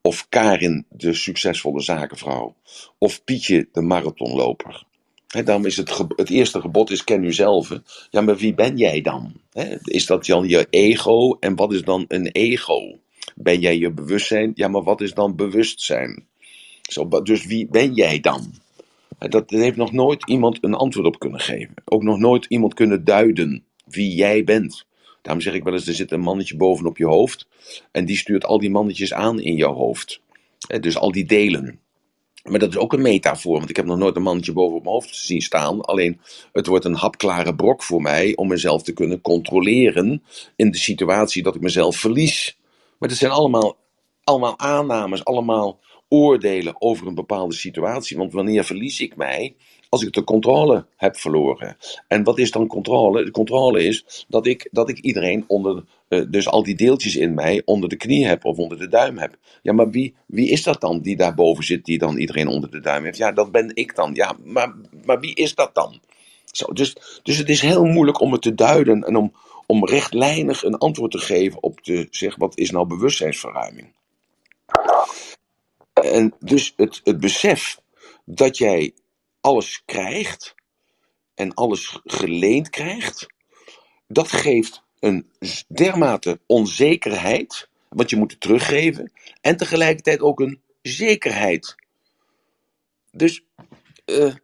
of Karin de succesvolle zakenvrouw of Pietje de marathonloper. Hè, daarom is het, het eerste gebod is ken uzelf. Ja, maar wie ben jij dan? Is dat dan je ego? En wat is dan een ego? Ben jij je bewustzijn? Ja, maar wat is dan bewustzijn? Dus wie ben jij dan? Dat, heeft nog nooit iemand een antwoord op kunnen geven. Ook nog nooit iemand kunnen duiden wie jij bent. Daarom zeg ik wel eens, er zit een mannetje bovenop je hoofd. En die stuurt al die mannetjes aan in jouw hoofd. Dus al die delen. Maar dat is ook een metafoor, want ik heb nog nooit een mannetje boven op mijn hoofd zien staan. Alleen het wordt een hapklare brok voor mij om mezelf te kunnen controleren in de situatie dat ik mezelf verlies. Maar dat zijn allemaal, allemaal aannames, allemaal oordelen over een bepaalde situatie. Want wanneer verlies ik mij? Als ik de controle heb verloren. En wat is dan controle? De controle is dat ik, dat ik iedereen onder, eh, dus al die deeltjes in mij, onder de knie heb of onder de duim heb. Ja, maar wie, wie is dat dan die daarboven zit, die dan iedereen onder de duim heeft? Ja, dat ben ik dan. Ja, maar, maar wie is dat dan? Zo, dus, dus het is heel moeilijk om het te duiden en om, om rechtlijnig een antwoord te geven op de, zeg, wat is nou bewustzijnsverruiming? En dus het, het besef dat jij alles krijgt en alles geleend krijgt, dat geeft een dermate onzekerheid, want je moet het teruggeven, en tegelijkertijd ook een zekerheid. Dus, eh,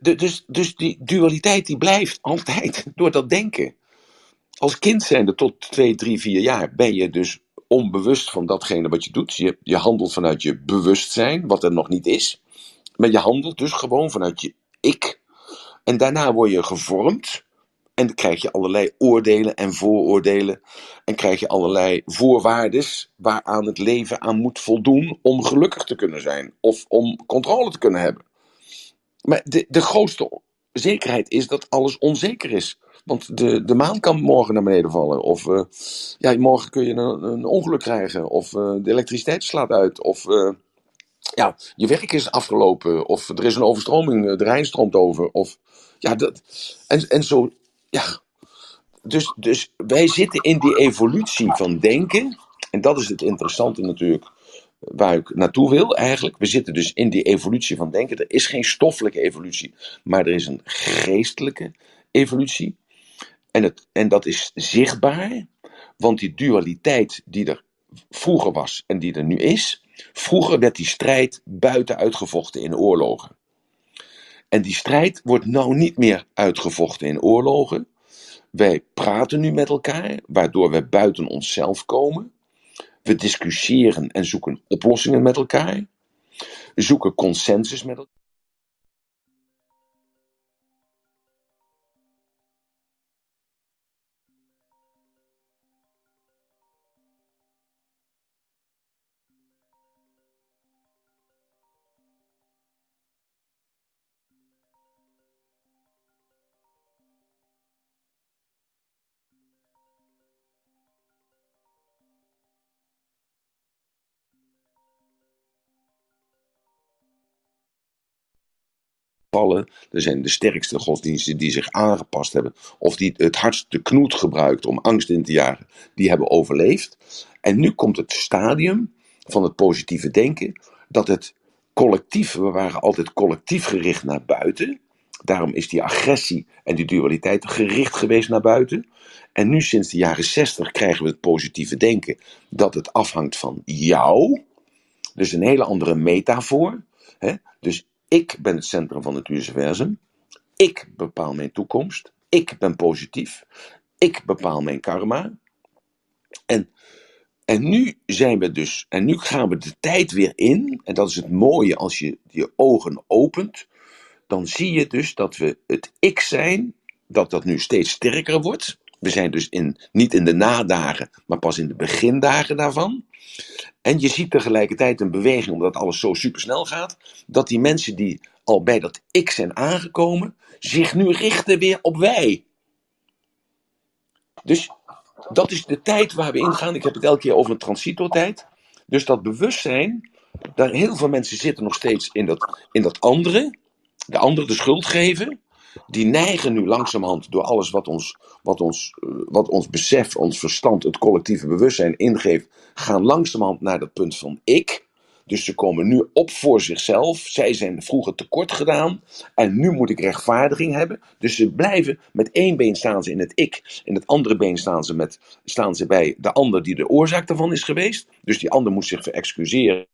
dus, dus die dualiteit die blijft altijd door dat denken. Als kind zijnde tot 2, 3, 4 jaar ben je dus onbewust van datgene wat je doet. Je, je handelt vanuit je bewustzijn, wat er nog niet is. Maar je handelt dus gewoon vanuit je ik. En daarna word je gevormd. En krijg je allerlei oordelen en vooroordelen. En krijg je allerlei voorwaarden waaraan het leven aan moet voldoen om gelukkig te kunnen zijn. Of om controle te kunnen hebben. Maar de, de grootste zekerheid is dat alles onzeker is. Want de, de maan kan morgen naar beneden vallen. Of uh, ja, morgen kun je een, een ongeluk krijgen. Of uh, de elektriciteit slaat uit. Of uh, ja, je werk is afgelopen. Of er is een overstroming, de Rijn stroomt over. Of ja, dat. En, en zo, ja. Dus, dus wij zitten in die evolutie van denken. En dat is het interessante natuurlijk waar ik naartoe wil eigenlijk. We zitten dus in die evolutie van denken. Er is geen stoffelijke evolutie, maar er is een geestelijke evolutie. En, het, en dat is zichtbaar, want die dualiteit die er vroeger was en die er nu is, vroeger werd die strijd buiten uitgevochten in oorlogen. En die strijd wordt nou niet meer uitgevochten in oorlogen. Wij praten nu met elkaar, waardoor we buiten onszelf komen. We discussiëren en zoeken oplossingen met elkaar. We zoeken consensus met elkaar. Vallen. Er zijn de sterkste godsdiensten die zich aangepast hebben. Of die het hardste knoet gebruikt om angst in te jagen. Die hebben overleefd. En nu komt het stadium van het positieve denken. Dat het collectief, we waren altijd collectief gericht naar buiten. Daarom is die agressie en die dualiteit gericht geweest naar buiten. En nu sinds de jaren 60 krijgen we het positieve denken dat het afhangt van jou. Dus een hele andere metafoor. Hè? Dus ik ben het centrum van het universum. Ik bepaal mijn toekomst. Ik ben positief. Ik bepaal mijn karma. En, en nu zijn we dus, en nu gaan we de tijd weer in. En dat is het mooie als je je ogen opent. Dan zie je dus dat we het ik zijn, dat dat nu steeds sterker wordt. We zijn dus in, niet in de nadagen, maar pas in de begindagen daarvan. En je ziet tegelijkertijd een beweging, omdat alles zo supersnel gaat, dat die mensen die al bij dat ik zijn aangekomen, zich nu richten weer op wij. Dus dat is de tijd waar we ingaan. Ik heb het elke keer over een transitotijd. Dus dat bewustzijn, daar heel veel mensen zitten nog steeds in dat, in dat andere, de ander de schuld geven die neigen nu langzamerhand door alles wat ons, wat ons, eh, wat ons besef, ons verstand, het collectieve bewustzijn ingeeft, gaan langzamerhand naar dat punt van ik. Dus ze komen nu op voor zichzelf. Zij zijn vroeger tekort gedaan. En nu moet ik rechtvaardiging hebben. Dus ze blijven met één been staan ze in het ik. In het andere been staan ze, met, staan ze bij de ander die de oorzaak daarvan is geweest. Dus die ander moet zich verexcuseren.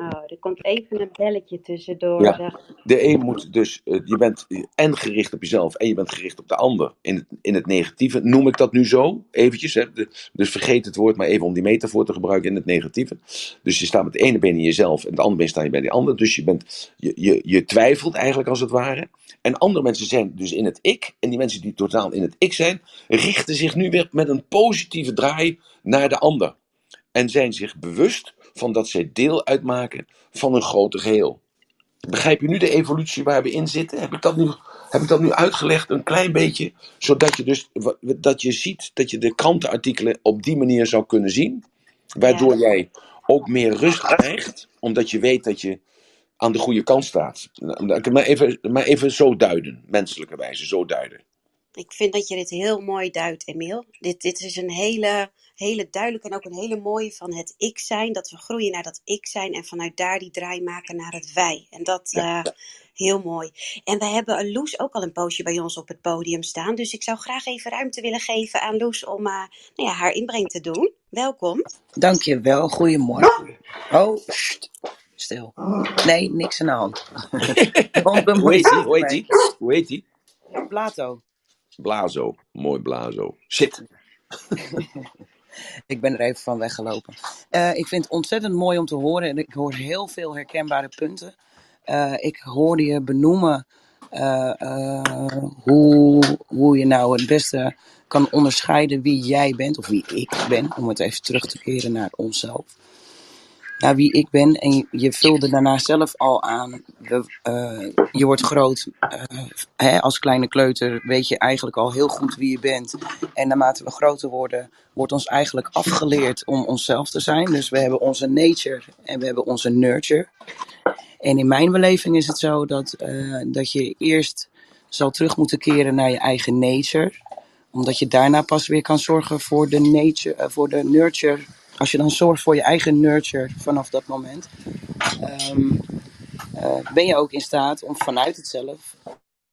Oh, er komt even een belletje tussendoor. Ja, de een moet dus, uh, je bent en gericht op jezelf en je bent gericht op de ander. In het, in het negatieve noem ik dat nu zo, eventjes. Hè? De, dus vergeet het woord maar even om die metafoor te gebruiken in het negatieve. Dus je staat met de ene been in jezelf en het andere been sta je bij die ander. Dus je, bent, je, je, je twijfelt eigenlijk als het ware. En andere mensen zijn dus in het ik. En die mensen die totaal in het ik zijn, richten zich nu weer met een positieve draai naar de ander. En zijn zich bewust van dat zij deel uitmaken van een groter geheel. Begrijp je nu de evolutie waar we in zitten? Heb ik dat nu, heb ik dat nu uitgelegd een klein beetje, zodat je dus dat je ziet dat je de krantenartikelen op die manier zou kunnen zien, waardoor jij ook meer rust krijgt, omdat je weet dat je aan de goede kant staat. Maar even, maar even zo duiden, menselijke wijze, zo duiden. Ik vind dat je dit heel mooi duidt, Emiel. Dit, dit is een hele, hele duidelijke en ook een hele mooie van het ik zijn. Dat we groeien naar dat ik zijn en vanuit daar die draai maken naar het wij. En dat uh, heel mooi. En we hebben Loes ook al een poosje bij ons op het podium staan. Dus ik zou graag even ruimte willen geven aan Loes om uh, nou ja, haar inbreng te doen. Welkom. Dankjewel, goedemorgen. Oh, stil. Nee, niks aan de hand. Hoe heet die? Hoe heet die? Hoe heet die? Plato. Blazo, mooi blazo. Zit. Ik ben er even van weggelopen. Eh, ik vind het ontzettend mooi om te horen en ik hoor heel veel herkenbare punten. Eh, ik hoorde je benoemen eh, hoe, hoe je nou het beste kan onderscheiden wie jij bent, of wie ik ben, om het even terug te keren naar onszelf. Naar wie ik ben, en je, vulde daarna zelf al aan. We, eh, je wordt groot, eh, hè, als kleine kleuter weet je eigenlijk al heel goed wie je bent. En naarmate we groter worden, wordt ons eigenlijk afgeleerd om onszelf te zijn. Dus we hebben onze nature en we hebben onze nurture. En in mijn beleving is het zo dat, eh, dat je eerst zal terug moeten keren naar je eigen nature. Omdat je daarna pas weer kan zorgen voor de, nature, voor de nurture. Als je dan zorgt voor je eigen nurture vanaf dat moment, ehm, eh, ben je ook in staat om vanuit het zelf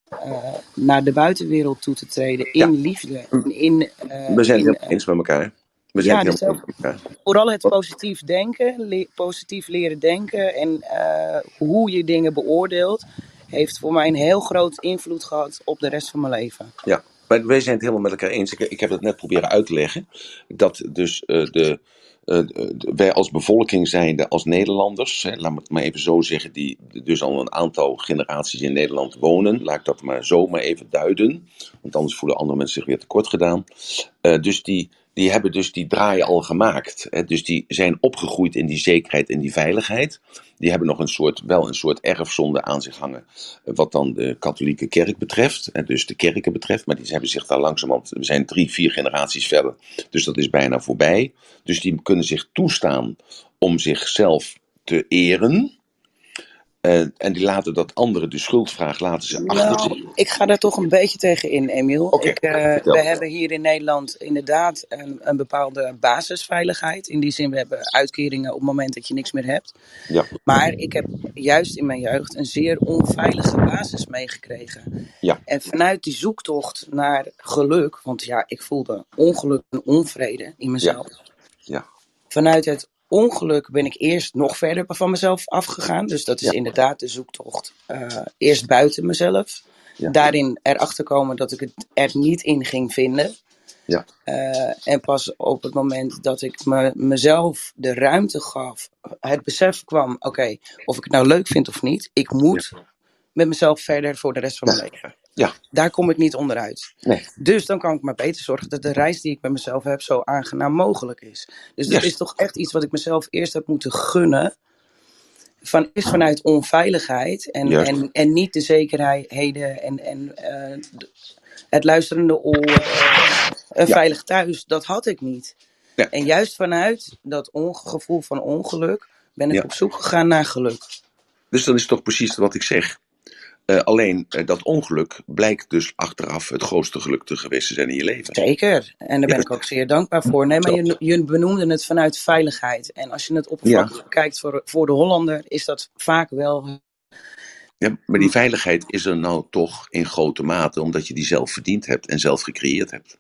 eh, naar de buitenwereld toe te treden in liefde. In, eh, We zijn het eens met elkaar. We zijn ja, het dus met elkaar. vooral het positief denken, le- positief leren denken en hoe je dingen beoordeelt, heeft voor mij een heel groot invloed gehad op de rest van mijn leven. Ja, maar wij zijn het helemaal met elkaar eens. Ik, ik heb het net proberen uit te leggen. Dat dus de- wij als bevolking zijnde, als Nederlanders, hè, laat me het maar even zo zeggen, die dus al een aantal generaties in Nederland wonen. Laat ik dat maar zo maar even duiden. Want anders voelen andere mensen zich weer tekort gedaan. Eh, dus die, die hebben dus die draai al gemaakt. Hè? Dus die zijn opgegroeid in die zekerheid en die veiligheid. Die hebben nog een soort, wel een soort erfzonde aan zich hangen. eh, Wat dan de katholieke kerk betreft. En dus de kerken betreft. Maar die hebben zich daar langzamerhand. We zijn drie, vier generaties verder. Dus dat is bijna voorbij. Dus die kunnen zich toestaan om zichzelf te eren. Eh, en die laten dat andere, de schuldvraag, laten ze achter zich. Nou, ik ga daar toch een beetje tegen in, Emiel. Ik, eh, we hebben hier in Nederland inderdaad een, een bepaalde basisveiligheid. In die zin, we hebben uitkeringen op het moment dat je niks meer hebt. Ja, Maar ik heb juist in mijn jeugd een zeer onveilige basis meegekregen. ja, En vanuit die zoektocht naar geluk, want ja, ik voelde ongeluk en onvrede in mezelf. ja, Vanuit het ongeluk ben ik eerst nog verder van mezelf afgegaan. Dus dat is Ja. inderdaad de zoektocht. eh, eerst buiten mezelf. Ja. Daarin erachter komen dat ik het er niet in ging vinden. ja, Eh, en pas op het moment dat ik me, mezelf de ruimte gaf, het besef kwam: oké, of ik het nou leuk vind of niet, ik moet met mezelf verder voor de rest van mijn leven. Ja. Daar kom ik niet onderuit. Nee. Dus dan kan ik maar beter zorgen dat de reis die ik met mezelf heb zo aangenaam mogelijk is. Dus dat is toch echt iets wat ik mezelf eerst heb moeten gunnen. Van, is vanuit onveiligheid en, en, en niet de zekerheden en, en eh, het luisterende oor, eh, een Ja. veilig thuis, dat had ik niet. Ja. En juist vanuit dat gevoel van ongeluk ben ik Ja. op zoek gegaan naar geluk. Dus dan is toch precies wat ik zeg. Eh, alleen eh, dat ongeluk blijkt dus achteraf het grootste geluk te geweest te zijn in je leven. Zeker. En daar ben Ja. ik ook zeer dankbaar voor. Nee, maar je, je benoemde het vanuit veiligheid. En als je het oppervlakkig bekijkt voor, voor de Hollander, is dat vaak wel. Ja, maar die veiligheid is er nou toch in grote mate omdat je die zelf verdiend hebt en zelf gecreëerd hebt.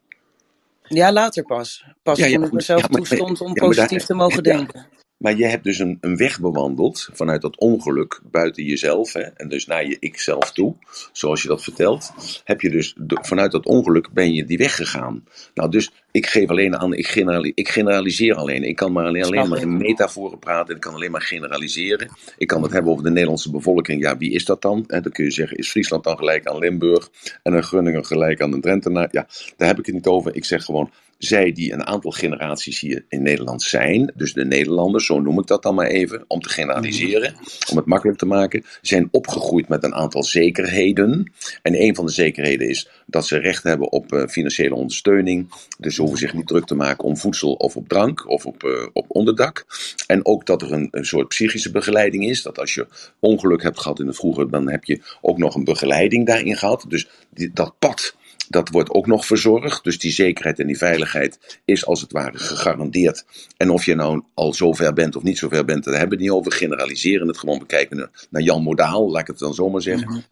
Ja, later pas. Pas Ja, ja, toen goed. mezelf Ja, toestond om ja, daar- positief te mogen ja. denken. Maar je hebt dus een, een weg bewandeld vanuit dat ongeluk buiten jezelf hè, en dus naar je ik-zelf toe, zoals je dat vertelt. Heb je dus vanuit dat ongeluk ben je die weg gegaan. Nou, dus ik geef alleen aan, ik, generali- ik generaliseer alleen. Ik kan maar alleen, maar in metaforen praten. Ik kan alleen maar generaliseren. Ik kan het hebben over de Nederlandse bevolking. Ja, wie is dat dan? En dan kun je zeggen, is Friesland dan gelijk aan Limburg en een Groningen gelijk aan een Drentenaar? Ja, daar heb ik het niet over. Ik zeg gewoon, zij die een aantal generaties hier in Nederland zijn, dus de Nederlanders, zo noem ik dat dan maar even, om te generaliseren, om het makkelijk te maken, zijn opgegroeid met een aantal zekerheden. En een van de zekerheden is dat ze recht hebben op eh, financiële ondersteuning. Dus ze hoeven zich niet druk te maken om voedsel of op drank of op, eh, op onderdak. En ook dat er een, een soort psychische begeleiding is. Dat als je ongeluk hebt gehad in het vroeger, dan heb je ook nog een begeleiding daarin gehad. Dus die, dat pad dat wordt ook nog verzorgd. Dus die zekerheid en die veiligheid is als het ware gegarandeerd. En of je nou al zover bent of niet zover bent, daar hebben we het niet over. Generaliseren het gewoon bekijken naar, Jan Modaal, laat ik het dan zomaar zeggen.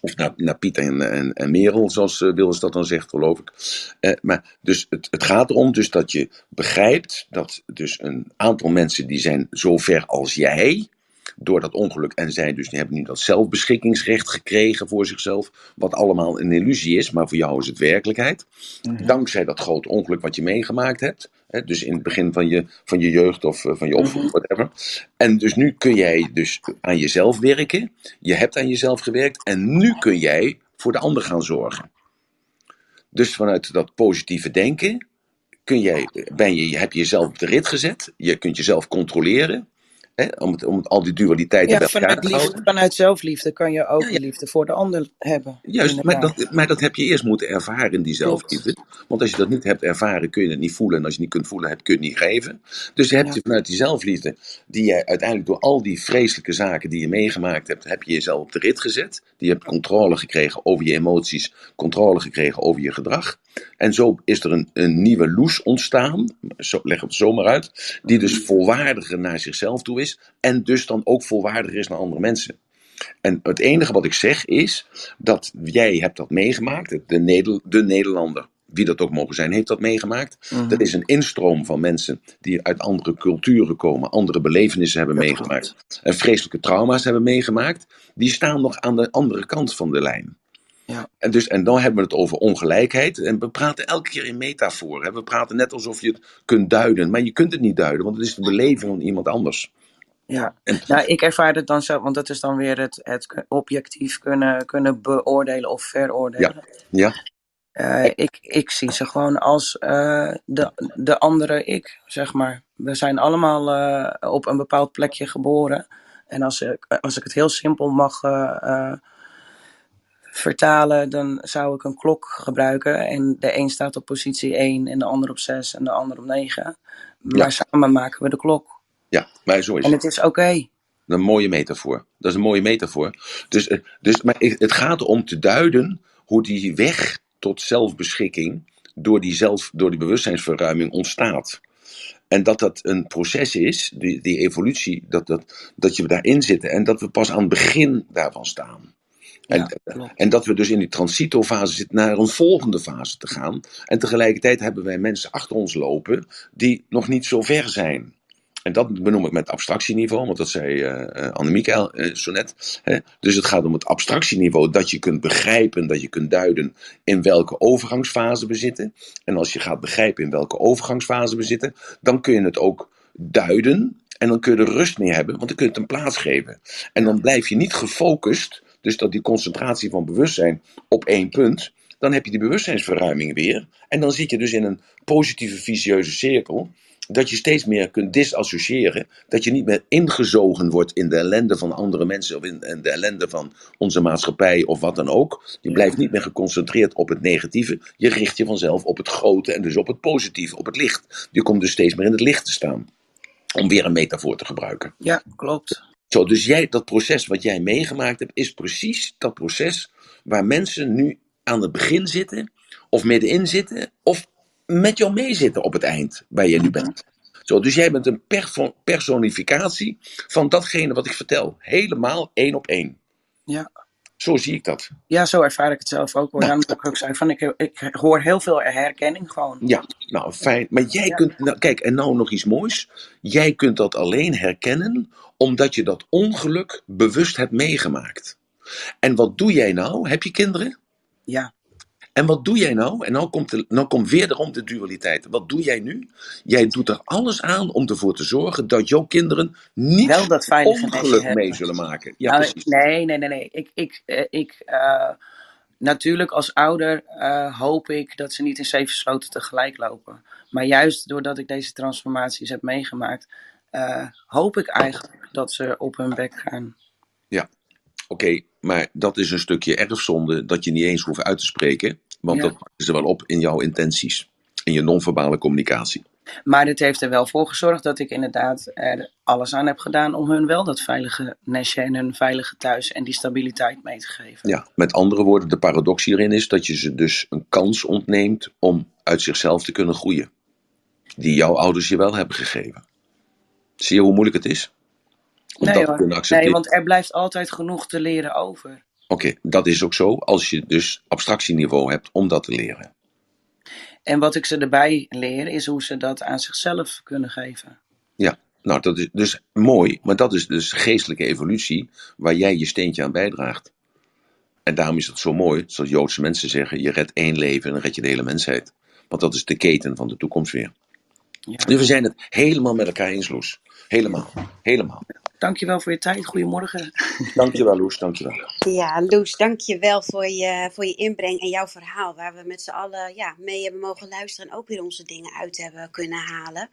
Of naar, naar Piet en, en, en Merel, zoals uh, Wilders dat dan zegt, geloof ik. Uh, maar dus het, het gaat erom dus dat je begrijpt dat dus een aantal mensen die zijn zo ver als jij, door dat ongeluk. En zij dus die hebben nu dat zelfbeschikkingsrecht gekregen voor zichzelf. Wat allemaal een illusie is, maar voor jou is het werkelijkheid. Mhm. Dankzij dat grote ongeluk wat je meegemaakt hebt. Hè, dus in het begin van je, van je jeugd of eh, van je opvoeding, whatever. En dus nu kun jij dus aan jezelf werken. Je hebt aan jezelf gewerkt. En nu kun jij voor de ander gaan zorgen. Dus vanuit dat positieve denken kun jij, ben je, heb je jezelf op de rit gezet. Je kunt jezelf controleren. Hè, om, het, om het- al die dualiteiten Ja, bij elkaar vanuit, te houden. liefde, vanuit zelfliefde kan je ook Ja, ja. liefde voor de ander hebben. Juist, maar dat, maar dat heb je eerst moeten ervaren, die zelfliefde. Want als je dat niet hebt ervaren, kun je het niet voelen. En als je het niet kunt voelen, heb, kun je het niet geven. Dus heb je vanuit die zelfliefde, die jij uiteindelijk door al die vreselijke zaken die je meegemaakt hebt, heb je jezelf op de rit gezet. Die hebt controle gekregen over je emoties, controle gekregen over je gedrag. En zo is er een, een nieuwe loes ontstaan, zo, leg het zomaar uit, die dus volwaardiger naar zichzelf toe is. En dus dan ook volwaardiger is naar andere mensen. En het enige wat ik zeg is dat jij hebt dat meegemaakt. De, Neder- de Nederlander, wie dat ook mogen zijn, heeft dat meegemaakt. Mhm. Er is een instroom van mensen die uit andere culturen komen, andere belevenissen hebben Dat meegemaakt. En vreselijke trauma's hebben meegemaakt. Die staan nog aan de andere kant van de lijn. Ja. En, dus, en dan hebben we het over ongelijkheid. En we praten elke keer in metafoor. Hè. We praten net alsof je het kunt duiden. Maar je kunt het niet duiden, want het is de beleving van iemand anders. Ja. Nou, ik ervaar het dan zo, want dat is dan weer het, het objectief kunnen, kunnen beoordelen of veroordelen. Ja, Eh, ik, ik zie ze gewoon als eh, de, de andere ik, zeg maar. We zijn allemaal eh, op een bepaald plekje geboren. En als ik, als ik het heel simpel mag vertalen, dan zou ik een klok gebruiken. En de een staat op positie 1 en de ander op 6 en de ander op 9. Maar Ja. samen maken we de klok. Ja, maar zo is En het. het is oké. Een mooie metafoor. Dat is een mooie metafoor. Dus, eh, dus, maar het gaat om te duiden hoe die weg tot zelfbeschikking door die, zelf, door die bewustzijnsverruiming ontstaat. En dat dat een proces is, die, die evolutie, dat, dat, dat je daarin zit en dat we pas aan het begin daarvan staan. En, Ja, en dat we dus in die transitofase zitten naar een volgende fase te gaan. En tegelijkertijd hebben wij mensen achter ons lopen die nog niet zo ver zijn. En dat benoem ik met abstractieniveau, want dat zei eh uh, Annemieke uh, zo net. Hè? Dus het gaat om het abstractieniveau, dat je kunt begrijpen, dat je kunt duiden in welke overgangsfase we zitten. En als je gaat begrijpen in welke overgangsfase we zitten, dan kun je het ook duiden. En dan kun je er rust mee hebben, want dan kun je het een plaats geven. En dan blijf je niet gefocust, dus dat die concentratie van bewustzijn op één punt. Dan heb je die bewustzijnsverruiming weer. En dan zit je dus in een positieve vicieuze cirkel dat je steeds meer kunt disassociëren. Dat je niet meer ingezogen wordt in de ellende van andere mensen of in, in de ellende van onze maatschappij of wat dan ook. Je blijft niet meer geconcentreerd op het negatieve. Je richt je vanzelf op het grote en dus op het positieve, op het licht. Je komt dus steeds meer in het licht te staan. Om weer een metafoor te gebruiken. Ja, klopt. Zo, dus jij, dat proces wat jij meegemaakt hebt, is precies dat proces waar mensen nu aan het begin zitten, of middenin zitten, of met jou meezitten op het eind, waar je nu bent. Zo, dus jij bent een personificatie van datgene wat ik vertel. Helemaal één op één. Ja. Zo zie ik dat. Ja, zo ervaar ik het zelf ook. Hoor. Nou. Daarom ik ook van, ik, ik hoor heel veel herkenning gewoon. Ja, nou fijn. Maar jij Ja. kunt, nou, kijk, en nou nog iets moois. Jij kunt dat alleen herkennen omdat je dat ongeluk bewust hebt meegemaakt. En wat doe jij nou? Heb je kinderen? Ja, En wat doe jij nou? En nou komt, de, nou komt wederom de dualiteit. Wat doe jij nu? Jij doet er alles aan om ervoor te zorgen dat jouw kinderen niet wel dat ongeluk mee zullen maken. Ja, Nou, nee, nee, nee, nee. Ik, ik, eh, ik, eh, natuurlijk als ouder eh, hoop ik dat ze niet in zeven sloten tegelijk lopen. Maar juist doordat ik deze transformaties heb meegemaakt, hoop ik eigenlijk dat ze op hun bek gaan. Oké, maar dat is een stukje erfzonde dat je niet eens hoeft uit te spreken. Want Ja. dat pakken ze wel op in jouw intenties. In je non-verbale communicatie. Maar dit heeft er wel voor gezorgd dat ik inderdaad er alles aan heb gedaan om hun wel dat veilige nestje en hun veilige thuis en die stabiliteit mee te geven. Ja, met andere woorden, de paradox hierin is dat je ze dus een kans ontneemt om uit zichzelf te kunnen groeien. Die jouw ouders je wel hebben gegeven. Zie je hoe moeilijk het is? Nee, dat te hoor. kunnen accepteren. nee, want er blijft altijd genoeg te leren over. Oké, dat is ook zo als je dus abstractieniveau hebt om dat te leren. En wat ik ze erbij leer is hoe ze dat aan zichzelf kunnen geven. Ja, Nou, dat is dus mooi, maar dat is dus geestelijke evolutie waar jij je steentje aan bijdraagt. En daarom is het zo mooi, zoals Joodse mensen zeggen, je redt één leven en dan red je de hele mensheid. Want dat is de keten van de toekomst weer. Ja. Dus we zijn het helemaal met elkaar eens, Loes. Helemaal. Helemaal. Dankjewel voor je tijd. Goedemorgen. Dankjewel, Loes. Dankjewel. Ja, Loes, dank je wel voor je, voor je inbreng en jouw verhaal. Waar we met z'n allen ja, mee hebben mogen luisteren en ook weer onze dingen uit hebben kunnen halen.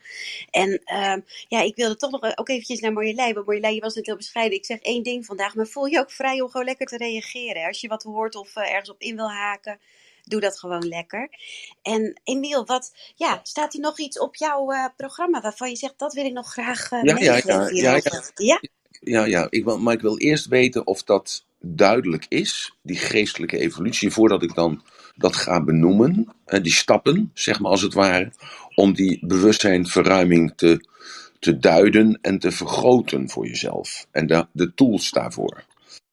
En ehm, ja, ik wilde toch nog ook eventjes naar Marjolein. Want Marjolein, je was net heel bescheiden. Ik zeg één ding vandaag, maar voel je ook vrij om gewoon lekker te reageren. Als je wat hoort of eh, ergens op in wil haken, doe dat gewoon lekker. En Emiel, wat, ja, staat er nog iets op jouw eh, programma waarvan je zegt, dat wil ik nog graag eh Ja, ja, ja, ja? Ja? Ja, ja ik wil, maar ik wil eerst weten of dat duidelijk is, die geestelijke evolutie, voordat ik dan dat ga benoemen, eh, die stappen, zeg maar als het ware, om die bewustzijnverruiming te, te duiden en te vergroten voor jezelf. En de, de tools daarvoor.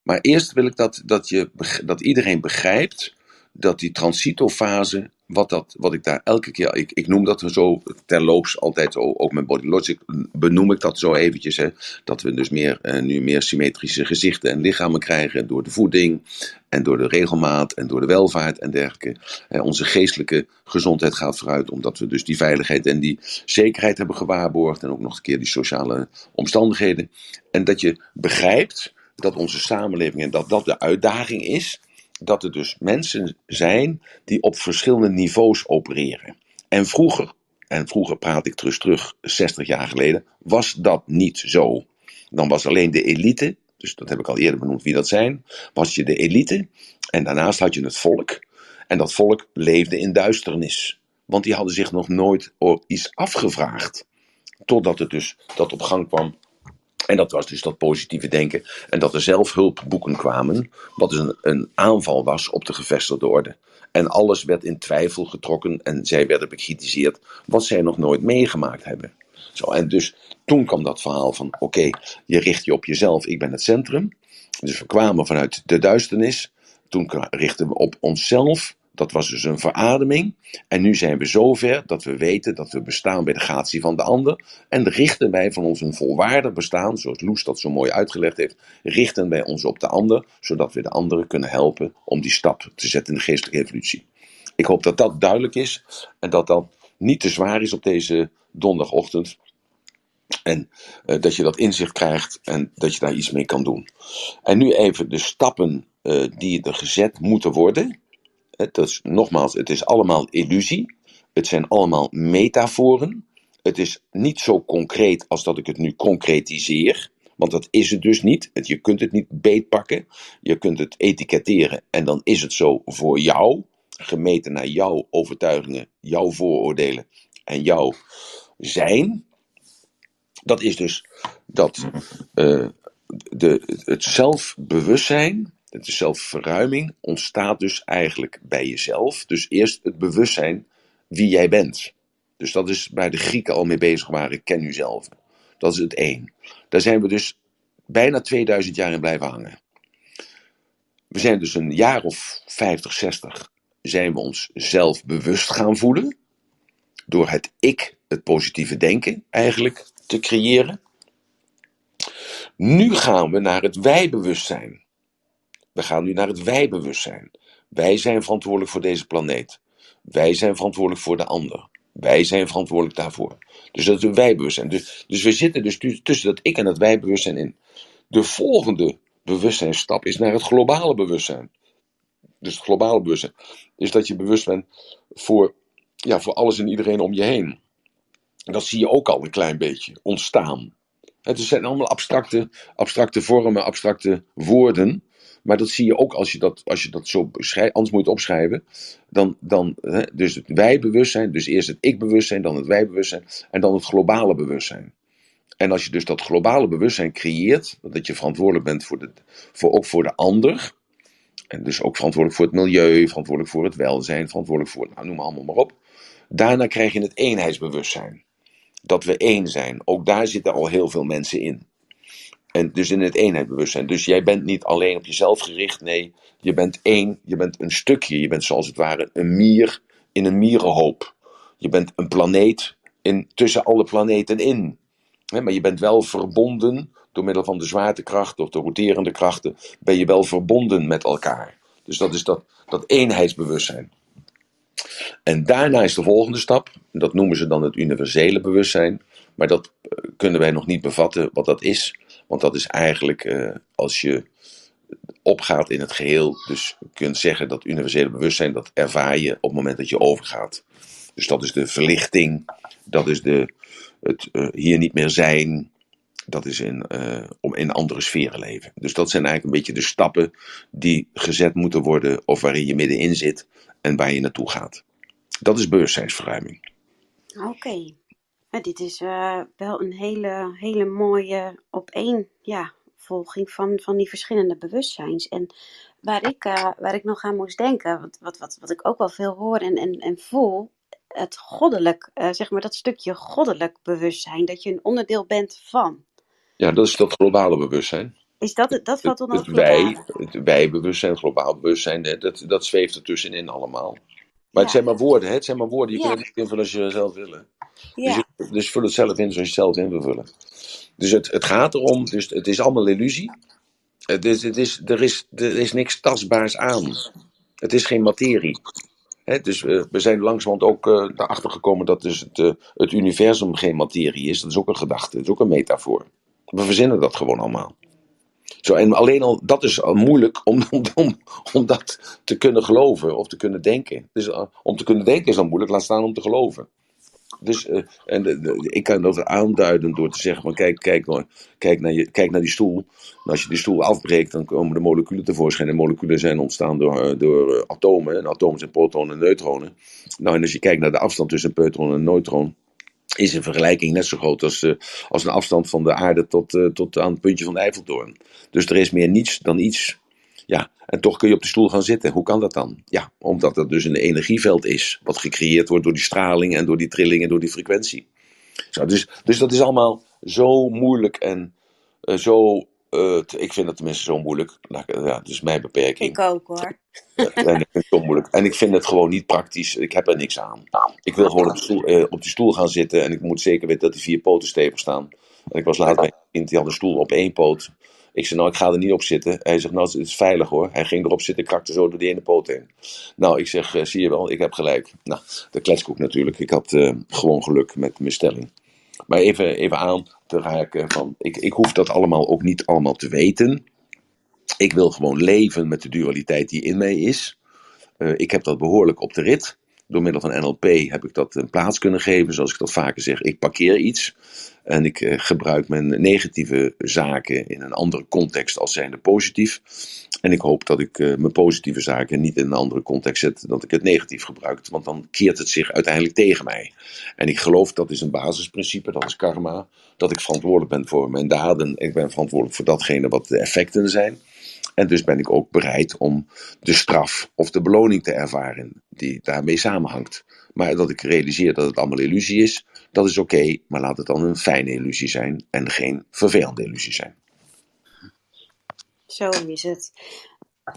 Maar eerst wil ik dat, dat, je, dat iedereen begrijpt dat die transitofase, wat, dat, wat ik daar elke keer, ik, ik noem dat zo terloops altijd, ook met Body Logic benoem ik dat zo eventjes, hè, dat we dus meer, eh, nu meer symmetrische gezichten en lichamen krijgen door de voeding en door de regelmaat en door de welvaart en dergelijke. Eh, onze geestelijke gezondheid gaat vooruit, omdat we dus die veiligheid en die zekerheid hebben gewaarborgd en ook nog een keer die sociale omstandigheden. En dat je begrijpt dat onze samenleving en dat dat de uitdaging is, dat er dus mensen zijn die op verschillende niveaus opereren. En vroeger, en vroeger praat ik terug, terug 60 jaar geleden, was dat niet zo. Dan was alleen de elite, dus dat heb ik al eerder benoemd wie dat zijn, was je de elite en daarnaast had je het volk. En dat volk leefde in duisternis, want die hadden zich nog nooit iets afgevraagd. Totdat het dus dat op gang kwam en dat was dus dat positieve denken. En dat er zelfhulpboeken kwamen, wat dus een, een aanval was op de gevestigde orde. En alles werd in twijfel getrokken en zij werden bekritiseerd wat zij nog nooit meegemaakt hebben. Zo, en dus toen kwam dat verhaal van: oké, je richt je op jezelf, ik ben het centrum. Dus we kwamen vanuit de duisternis. Toen richtten we op onszelf. Dat was dus een verademing. En nu zijn we zover dat we weten dat we bestaan bij de gratie van de ander. En richten wij van ons een volwaardig bestaan, zoals Loes dat zo mooi uitgelegd heeft, richten wij ons op de ander, zodat we de anderen kunnen helpen om die stap te zetten in de geestelijke evolutie. Ik hoop dat dat duidelijk is en dat dat niet te zwaar is op deze donderdagochtend. En eh, dat je dat inzicht krijgt en dat je daar iets mee kan doen. En nu even de stappen eh, die er gezet moeten worden. Het nogmaals, het is allemaal illusie. Het zijn allemaal metaforen. Het is niet zo concreet als dat ik het nu concretiseer. Want dat is het dus niet. Je kunt het niet beetpakken. Je kunt het etiketteren en dan is het zo voor jou. Gemeten naar jouw overtuigingen, jouw vooroordelen en jouw zijn. Dat is dus dat eh, de, het zelfbewustzijn, de zelfverruiming, ontstaat dus eigenlijk bij jezelf. Dus eerst het bewustzijn wie jij bent. Dus dat is waar de Grieken al mee bezig waren, ken uzelf. Dat is het één. Daar zijn we dus bijna 2000 jaar in blijven hangen. We zijn dus een jaar of 50, 60 zijn we ons zelf bewust gaan voelen. Door het ik, het positieve denken eigenlijk, te creëren. Nu gaan we naar het wij-bewustzijn. We gaan nu naar het wij-bewustzijn. Wij zijn verantwoordelijk voor deze planeet. Wij zijn verantwoordelijk voor de ander. Wij zijn verantwoordelijk daarvoor. Dus dat is het wij-bewustzijn. Dus, dus we zitten dus tu- tussen dat ik en dat wij-bewustzijn in. De volgende bewustzijnstap is naar het globale bewustzijn. Dus het globale bewustzijn is dat je bewust bent voor, ja, voor alles en iedereen om je heen. En dat zie je ook al een klein beetje ontstaan. Het zijn allemaal abstracte, abstracte vormen, abstracte woorden. Maar dat zie je ook als je dat, als je dat zo beschrijft. Anders moet je het opschrijven. Dan, dan, hè, dus het wij-bewustzijn. Dus eerst het ik-bewustzijn, dan het wij-bewustzijn. En dan het globale bewustzijn. En als je dus dat globale bewustzijn creëert. Dat je verantwoordelijk bent voor de, voor, ook voor de ander. En dus ook verantwoordelijk voor het milieu. Verantwoordelijk voor het welzijn. Verantwoordelijk voor, nou, noem maar allemaal maar op. Daarna krijg je het eenheidsbewustzijn dat we één zijn. Ook daar zitten al heel veel mensen in. En dus in het eenheidsbewustzijn. Dus jij bent niet alleen op jezelf gericht. Nee, je bent één. Je bent een stukje. Je bent zoals het ware een mier in een mierenhoop. Je bent een planeet in, tussen alle planeten in. Maar je bent wel verbonden door middel van de zwaartekracht of de roterende krachten, ben je wel verbonden met elkaar. Dus dat is dat, dat eenheidsbewustzijn. En daarna is de volgende stap, dat noemen ze dan het universele bewustzijn, maar dat eh, kunnen wij nog niet bevatten wat dat is, want dat is eigenlijk eh, als je opgaat in het geheel, dus je kunt zeggen dat universele bewustzijn, dat ervaar je op het moment dat je overgaat. Dus dat is de verlichting, dat is de, het uh, hier niet meer zijn, dat is in, uh, om in andere sferen leven. Dus dat zijn eigenlijk een beetje de stappen die gezet moeten worden, of waarin je middenin zit en waar je naartoe gaat. Dat is bewustzijnsverruiming. Oké. Dit is uh, wel een hele, hele mooie opeen, ja, volging van, van die verschillende bewustzijns. En waar ik, uh, waar ik nog aan moest denken, wat, wat, wat, wat ik ook wel veel hoor en, en, en voel, het goddelijk, uh, zeg maar dat stukje goddelijk bewustzijn, dat je een onderdeel bent van. Ja, dat is dat globale bewustzijn. Is dat, dat valt onder het, het wij, het wij-bewustzijn, globaal bewustzijn, dat, dat zweeft er tussenin allemaal. Maar het zijn maar woorden, hè? het zijn maar woorden. Je kunt het invullen als je zelf wil. Dus, je, dus vul het zelf in zoals je het zelf in wil vullen. Dus het, het gaat erom, dus het is allemaal illusie. Het is, het is, er, is, er is niks tastbaars aan. Het is geen materie. He, dus uh, we zijn langzamerhand ook uh, erachter gekomen dat dus het, uh, het universum geen materie is. Dat is ook een gedachte, dat is ook een metafoor. We verzinnen dat gewoon allemaal. Zo, en alleen al dat is al moeilijk om, om, om, dat te kunnen geloven of te kunnen denken. Dus om te kunnen denken is dan moeilijk, laat staan om te geloven. Dus uh, en de, ik kan dat aanduiden door te zeggen: van kijk, kijk, kijk, naar je, kijk naar die stoel. Als je die stoel afbreekt, dan komen de moleculen tevoorschijn. En moleculen zijn ontstaan door, door atomen. En atomen zijn protonen en neutronen. Nou, en als je kijkt naar de afstand tussen een neutron en een neutron. Is in vergelijking net zo groot als, uh, als een afstand van de aarde tot, tot aan het puntje van de Eiffeltoren. Dus er is meer niets dan iets ja, en toch kun je op de stoel gaan zitten. Hoe kan dat dan? Ja, omdat het dus een energieveld is, wat gecreëerd wordt door die straling en door die trilling en door die frequentie. Zo, dus, dus dat is allemaal zo moeilijk en uh, zo. Uh, ik vind het tenminste zo moeilijk. Ja, dat is mijn beperking. Ik ook hoor. en ik vind het zo moeilijk. En ik vind het gewoon niet praktisch. Ik heb er niks aan. Ik wil gewoon op, stoel, uh, op die stoel gaan zitten en ik moet zeker weten dat die vier poten stevig staan. En ik was laatst bij een kind die had een stoel op één poot. Ik zei, nou, ik ga er niet op zitten. Hij zegt, nou, het is veilig hoor. Hij ging erop zitten, krakte zo door die ene poot heen. Nou, ik zeg, uh, zie je wel, ik heb gelijk. Nou, de kletskoek natuurlijk. Ik had uh, gewoon geluk met mijn stelling. Maar even, even aan te raken van, ik, ik hoef dat allemaal ook niet allemaal te weten. Ik wil gewoon leven met de dualiteit die in mij is. Uh, ik heb dat behoorlijk op de rit. Door middel van NLP heb ik dat een plaats kunnen geven. Zoals ik dat vaker zeg, ik parkeer iets. En ik uh, gebruik mijn negatieve zaken in een andere context als zijnde positief. En ik hoop dat ik uh, mijn positieve zaken niet in een andere context zet dat ik het negatief gebruik. Want dan keert het zich uiteindelijk tegen mij. En ik geloof dat is een basisprincipe, dat is karma. Dat ik verantwoordelijk ben voor mijn daden. Ik ben verantwoordelijk voor datgene wat de effecten zijn. En dus ben ik ook bereid om de straf of de beloning te ervaren die daarmee samenhangt. Maar dat ik realiseer dat het allemaal illusie is, dat is oké, maar laat het dan een fijne illusie zijn en geen vervelende illusie zijn. Zo is het.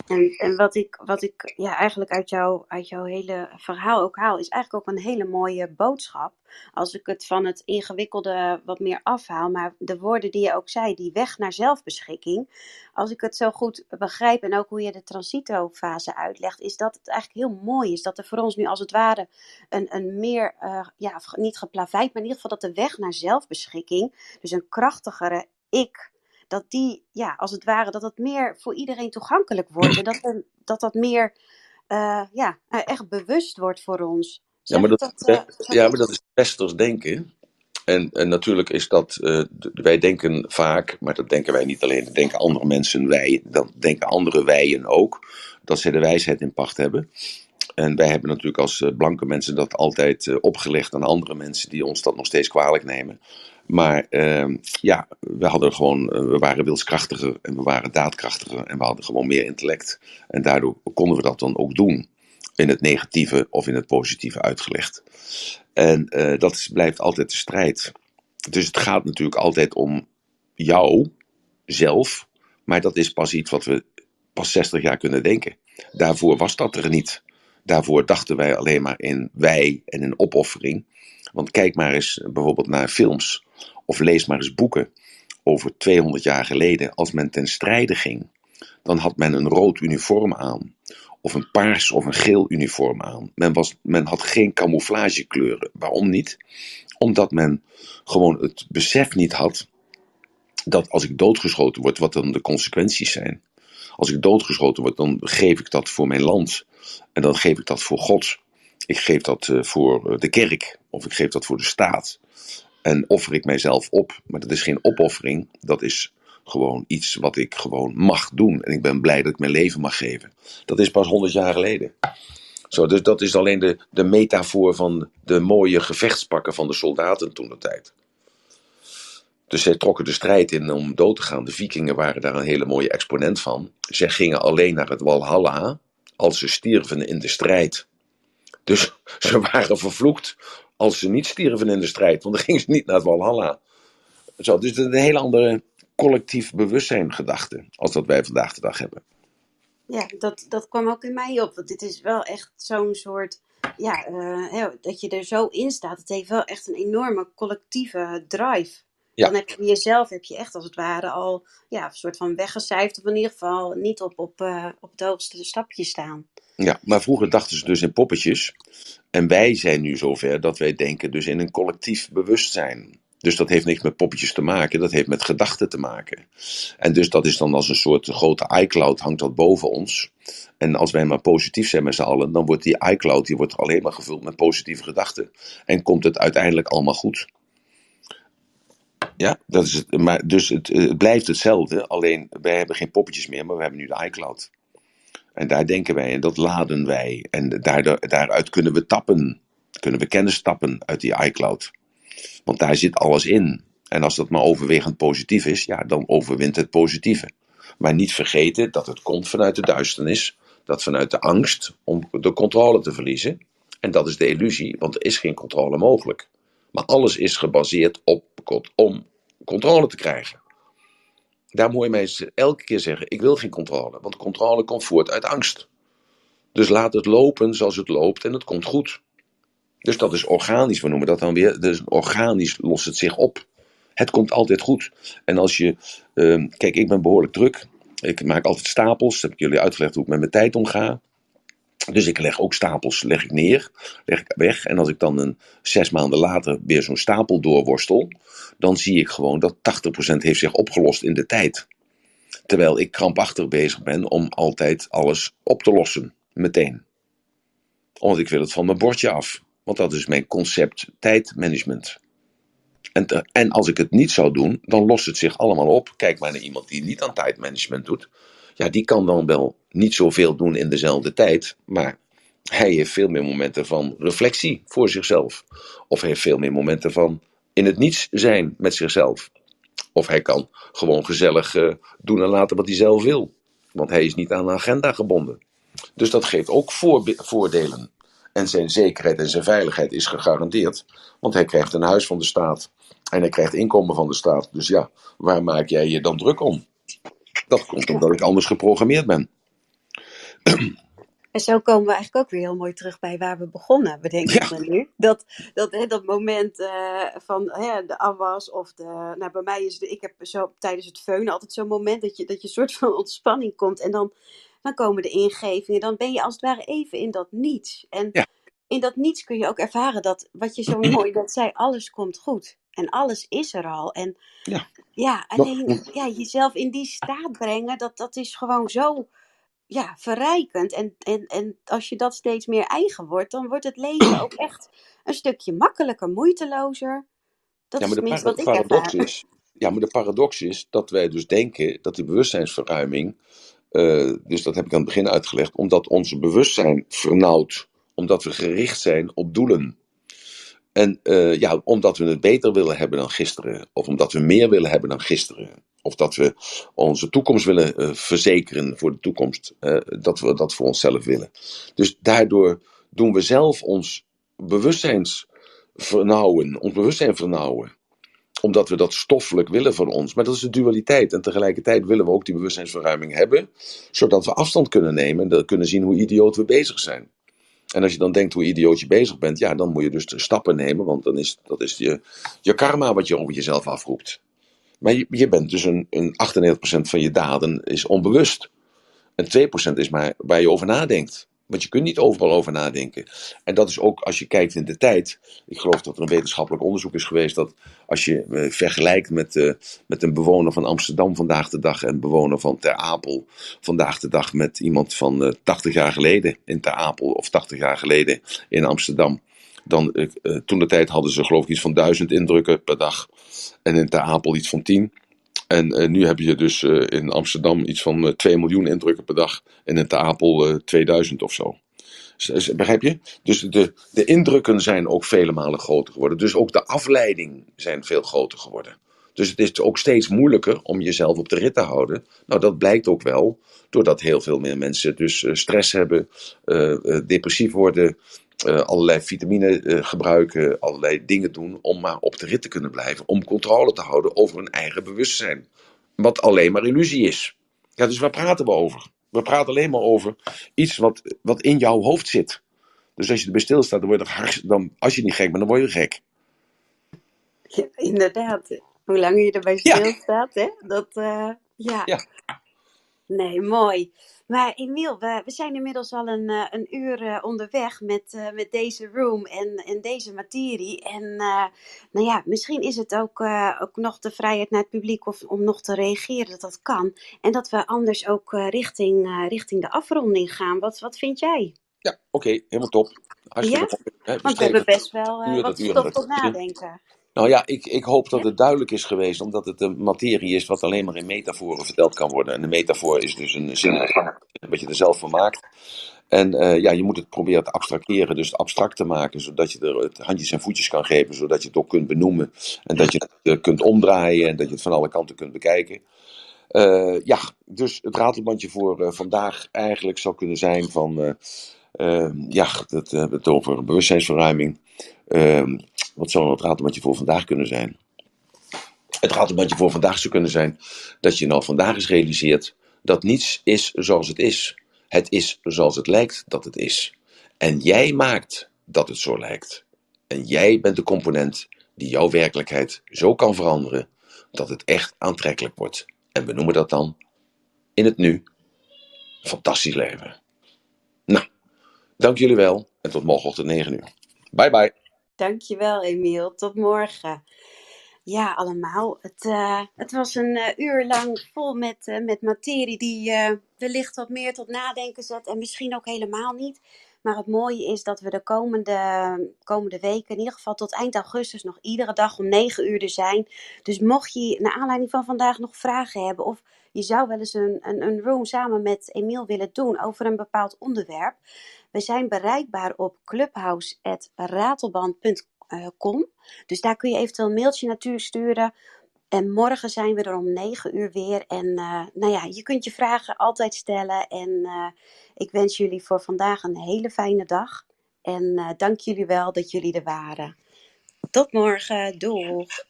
En, en wat ik, wat ik ja, eigenlijk uit, jou, uit jouw hele verhaal ook haal, is eigenlijk ook een hele mooie boodschap. Als ik het van het ingewikkelde wat meer afhaal, maar de woorden die je ook zei, die weg naar zelfbeschikking. Als ik het zo goed begrijp en ook hoe je de transitofase uitlegt, is dat het eigenlijk heel mooi is. Dat er voor ons nu als het ware een, een meer, uh, ja, niet geplaveid, maar in ieder geval dat de weg naar zelfbeschikking, dus een krachtigere ik dat die, ja, als het ware, dat het meer voor iedereen toegankelijk wordt. En dat dat, dat meer, uh, ja, echt bewust wordt voor ons. ja maar dat, dat, uh, ja, maar dat is westers denken. En, en natuurlijk is dat, uh, wij denken vaak, maar dat denken wij niet alleen, dat denken andere mensen wij, dan denken andere wijen ook, dat ze de wijsheid in pacht hebben. En wij hebben natuurlijk als blanke mensen dat altijd opgelegd aan andere mensen die ons dat nog steeds kwalijk nemen. Maar uh, ja, we, hadden gewoon, we waren wilskrachtiger en we waren daadkrachtiger en we hadden gewoon meer intellect. En daardoor konden we dat dan ook doen. In het negatieve of in het positieve uitgelegd. En uh, dat blijft altijd de strijd. Dus het gaat natuurlijk altijd om jou, zelf. Maar dat is pas iets wat we pas 60 jaar kunnen denken. Daarvoor was dat er niet. Daarvoor dachten wij alleen maar in wij en in opoffering. Want kijk maar eens bijvoorbeeld naar films of lees maar eens boeken over 200 jaar geleden, als men ten strijde ging, dan had men een rood uniform aan, of een paars of een geel uniform aan. Men, was, men had geen camouflagekleuren. Waarom niet? Omdat men gewoon het besef niet had dat als ik doodgeschoten word, wat dan de consequenties zijn. Als ik doodgeschoten word, dan geef ik dat voor mijn land. En dan geef ik dat voor God. Ik geef dat eh, voor de kerk. Of ik geef dat voor de staat. En offer ik mijzelf op. Maar dat is geen opoffering. Dat is gewoon iets wat ik gewoon mag doen. En ik ben blij dat ik mijn leven mag geven. Dat is pas honderd jaar geleden. Zo, dus dat is alleen de, de metafoor van de mooie gevechtspakken van de soldaten toen de tijd. Dus zij trokken de strijd in om dood te gaan. De vikingen waren daar een hele mooie exponent van. Zij gingen alleen naar het Walhalla als ze stierven in de strijd. Dus ze waren vervloekt als ze niet stierven in de strijd, want dan gingen ze niet naar het Walhalla. Zo, dus een hele andere collectief bewustzijn gedachte als dat wij vandaag de dag hebben. Ja, dat, dat kwam ook in mij op. Want dit is wel echt zo'n soort. Ja, uh, dat je er zo in staat. Het heeft wel echt een enorme collectieve drive. Ja. Dan heb je jezelf heb je echt als het ware al ja, een soort van weggecijferd. Of in ieder geval niet op, op, uh, op het hoogste stapje staan. Ja, maar vroeger dachten ze dus in poppetjes. En wij zijn nu zover dat wij denken dus in een collectief bewustzijn. Dus dat heeft niks met poppetjes te maken, dat heeft met gedachten te maken. En dus dat is dan als een soort grote iCloud hangt dat boven ons. En als wij maar positief zijn met z'n allen, dan wordt die iCloud die wordt alleen maar gevuld met positieve gedachten. En komt het uiteindelijk allemaal goed. Ja, dat is het. Maar dus het, het blijft hetzelfde, alleen wij hebben geen poppetjes meer, maar we hebben nu de iCloud. En daar denken wij en dat laden wij. En daaruit kunnen we tappen. Kunnen we kennis tappen uit die iCloud. Want daar zit alles in. En als dat maar overwegend positief is, ja, dan overwint het positieve. Maar niet vergeten dat het komt vanuit de duisternis. Dat vanuit de angst om de controle te verliezen. En dat is de illusie, want er is geen controle mogelijk. Maar alles is gebaseerd op om controle te krijgen. Daar moet mensen elke keer zeggen: Ik wil geen controle, want controle komt voort uit angst. Dus laat het lopen zoals het loopt en het komt goed. Dus dat is organisch, we noemen dat dan weer. Dus organisch lost het zich op. Het komt altijd goed. En als je, uh, kijk, ik ben behoorlijk druk. Ik maak altijd stapels. heb ik jullie uitgelegd hoe ik met mijn tijd omga. Dus ik leg ook stapels leg ik neer, leg ik weg. En als ik dan een zes maanden later weer zo'n stapel doorworstel, dan zie ik gewoon dat 80% heeft zich opgelost in de tijd. Terwijl ik krampachtig bezig ben om altijd alles op te lossen, meteen. Want ik wil het van mijn bordje af. Want dat is mijn concept tijdmanagement. En, en als ik het niet zou doen, dan lost het zich allemaal op. Kijk maar naar iemand die niet aan tijdmanagement doet. Ja, die kan dan wel niet zoveel doen in dezelfde tijd. Maar hij heeft veel meer momenten van reflectie voor zichzelf. Of hij heeft veel meer momenten van in het niets zijn met zichzelf. Of hij kan gewoon gezellig uh, doen en laten wat hij zelf wil. Want hij is niet aan een agenda gebonden. Dus dat geeft ook voordelen. En zijn zekerheid en zijn veiligheid is gegarandeerd. Want hij krijgt een huis van de staat. En hij krijgt inkomen van de staat. Dus ja, waar maak jij je dan druk om? Dat komt omdat ik anders geprogrammeerd ben. En zo komen we eigenlijk ook weer heel mooi terug bij waar we begonnen, bedenk ik me nu. Dat, dat, hè, dat moment uh, van hè, de afwas of de... Nou, bij mij is de, ik heb zo tijdens het feunen altijd zo'n moment dat je, dat je een soort van ontspanning komt. En dan, dan komen de ingevingen. Dan ben je als het ware even in dat niets. En in dat niets kun je ook ervaren dat, wat je zo mooi dat zei, alles komt goed. En alles is er al. En ja, ja alleen ja, jezelf in die staat brengen, dat, dat is gewoon zo ja, verrijkend. En, en, en als je dat steeds meer eigen wordt, dan wordt het leven ook echt een stukje makkelijker, moeitelozer. Dat ja, maar is de wat ik paradox is, Ja, maar de paradox is dat wij dus denken dat die bewustzijnsverruiming, uh, dus dat heb ik aan het begin uitgelegd, omdat onze bewustzijn vernauwt, omdat we gericht zijn op doelen. En uh, ja, omdat we het beter willen hebben dan gisteren, of omdat we meer willen hebben dan gisteren, of dat we onze toekomst willen uh, verzekeren voor de toekomst, uh, dat we dat voor onszelf willen. Dus daardoor doen we zelf ons bewustzijns vernauwen, ons bewustzijn vernauwen omdat we dat stoffelijk willen van ons. Maar dat is de dualiteit. En tegelijkertijd willen we ook die bewustzijnsverruiming hebben, zodat we afstand kunnen nemen en kunnen zien hoe idioot we bezig zijn. En als je dan denkt hoe idioot je bezig bent, ja, dan moet je dus stappen nemen, want dan is dat is je, je karma wat je over jezelf afroept. Maar je, je bent dus een, een 98% van je daden is onbewust. En 2% is maar waar je over nadenkt. Want je kunt niet overal over nadenken. En dat is ook als je kijkt in de tijd. Ik geloof dat er een wetenschappelijk onderzoek is geweest dat als je eh, vergelijkt met, eh, met een bewoner van Amsterdam vandaag de dag en een bewoner van Ter Apel vandaag de dag met iemand van uh, 80 jaar geleden in Ter Apel of 80 jaar geleden in Amsterdam. Dan, toen de tijd hadden ze geloof ik iets van duizend indrukken per dag en in Ter Apel iets van tien. En uh, nu heb je dus uh, in Amsterdam iets van uh, 2 miljoen indrukken per dag. En in Ter Apel 2000 of zo. Begrijp je? Dus de, de indrukken zijn ook vele malen groter geworden. Dus ook de afleiding zijn veel groter geworden. Dus het is ook steeds moeilijker om jezelf op de rit te houden. Nou, dat blijkt ook wel. Doordat heel veel meer mensen dus stress hebben, depressief worden, uh, allerlei vitamine uh, gebruiken, allerlei dingen doen om maar op de rit te kunnen blijven. Om controle te houden over hun eigen bewustzijn. Wat alleen maar illusie is. Ja, dus waar praten we over? We praten alleen maar over iets wat, wat in jouw hoofd zit. Dus als je erbij stilstaat, dan word je dan, als je niet gek bent, dan word je gek. Ja, inderdaad. Hoe langer je erbij stilstaat, ja. hè? Dat, uh, ja. ja. Nee, mooi. Maar Emiel, we, we zijn inmiddels al een, uh, een uur uh, onderweg met, uh, met deze room en, en deze materie. En nou ja, misschien is het ook, ook nog de vrijheid naar het publiek of, om nog te reageren dat dat kan. En dat we anders ook richting, richting de afronding gaan. Wat, wat vind jij? Ja, oké, okay, helemaal top. Ja? Hè, Want we hebben best wel wat stof tot nadenken. Nou ja, ik, ik hoop dat het duidelijk is geweest, omdat het een materie is wat alleen maar in metaforen verteld kan worden. En de metafoor is dus een zin wat je er zelf van maakt. En uh, ja, je moet het proberen te abstracteren, dus abstract te maken, zodat je er het handjes en voetjes kan geven, zodat je het ook kunt benoemen. En dat je het uh, kunt omdraaien en dat je het van alle kanten kunt bekijken. Uh, ja, dus het ratelbandje voor vandaag eigenlijk zou kunnen zijn van, ja, dat hebben we het over bewustzijnsverruiming. Wat zou het ratelbandje voor vandaag kunnen zijn? Het ratelbandje voor vandaag zou kunnen zijn dat je nou vandaag eens realiseert dat niets is zoals het is. Het is zoals het lijkt dat het is. En jij maakt dat het zo lijkt. En jij bent de component die jouw werkelijkheid zo kan veranderen dat het echt aantrekkelijk wordt. En we noemen dat dan in het nu fantastisch leven. Nou, dank jullie wel en tot morgenochtend 9 uur. Bye bye. Dankjewel, Emiel. Tot morgen. Ja, allemaal. Het, uh, het was een uh, uur lang vol met, uh, met materie die wellicht wat meer tot nadenken zet en misschien ook helemaal niet. Maar het mooie is dat we de komende, komende weken, in ieder geval tot eind augustus, nog iedere dag om 9 uur er zijn. Dus mocht je naar aanleiding van vandaag nog vragen hebben of je zou wel eens een, een, een room samen met Emiel willen doen over een bepaald onderwerp. We zijn bereikbaar op clubhouse.ratelband.com. Dus daar kun je eventueel een mailtje naartoe sturen. En morgen zijn we er om 9 uur weer. En uh, nou ja, je kunt je vragen altijd stellen. En uh, ik wens jullie voor vandaag een hele fijne dag. En uh, dank jullie wel dat jullie er waren. Tot morgen. Doeg.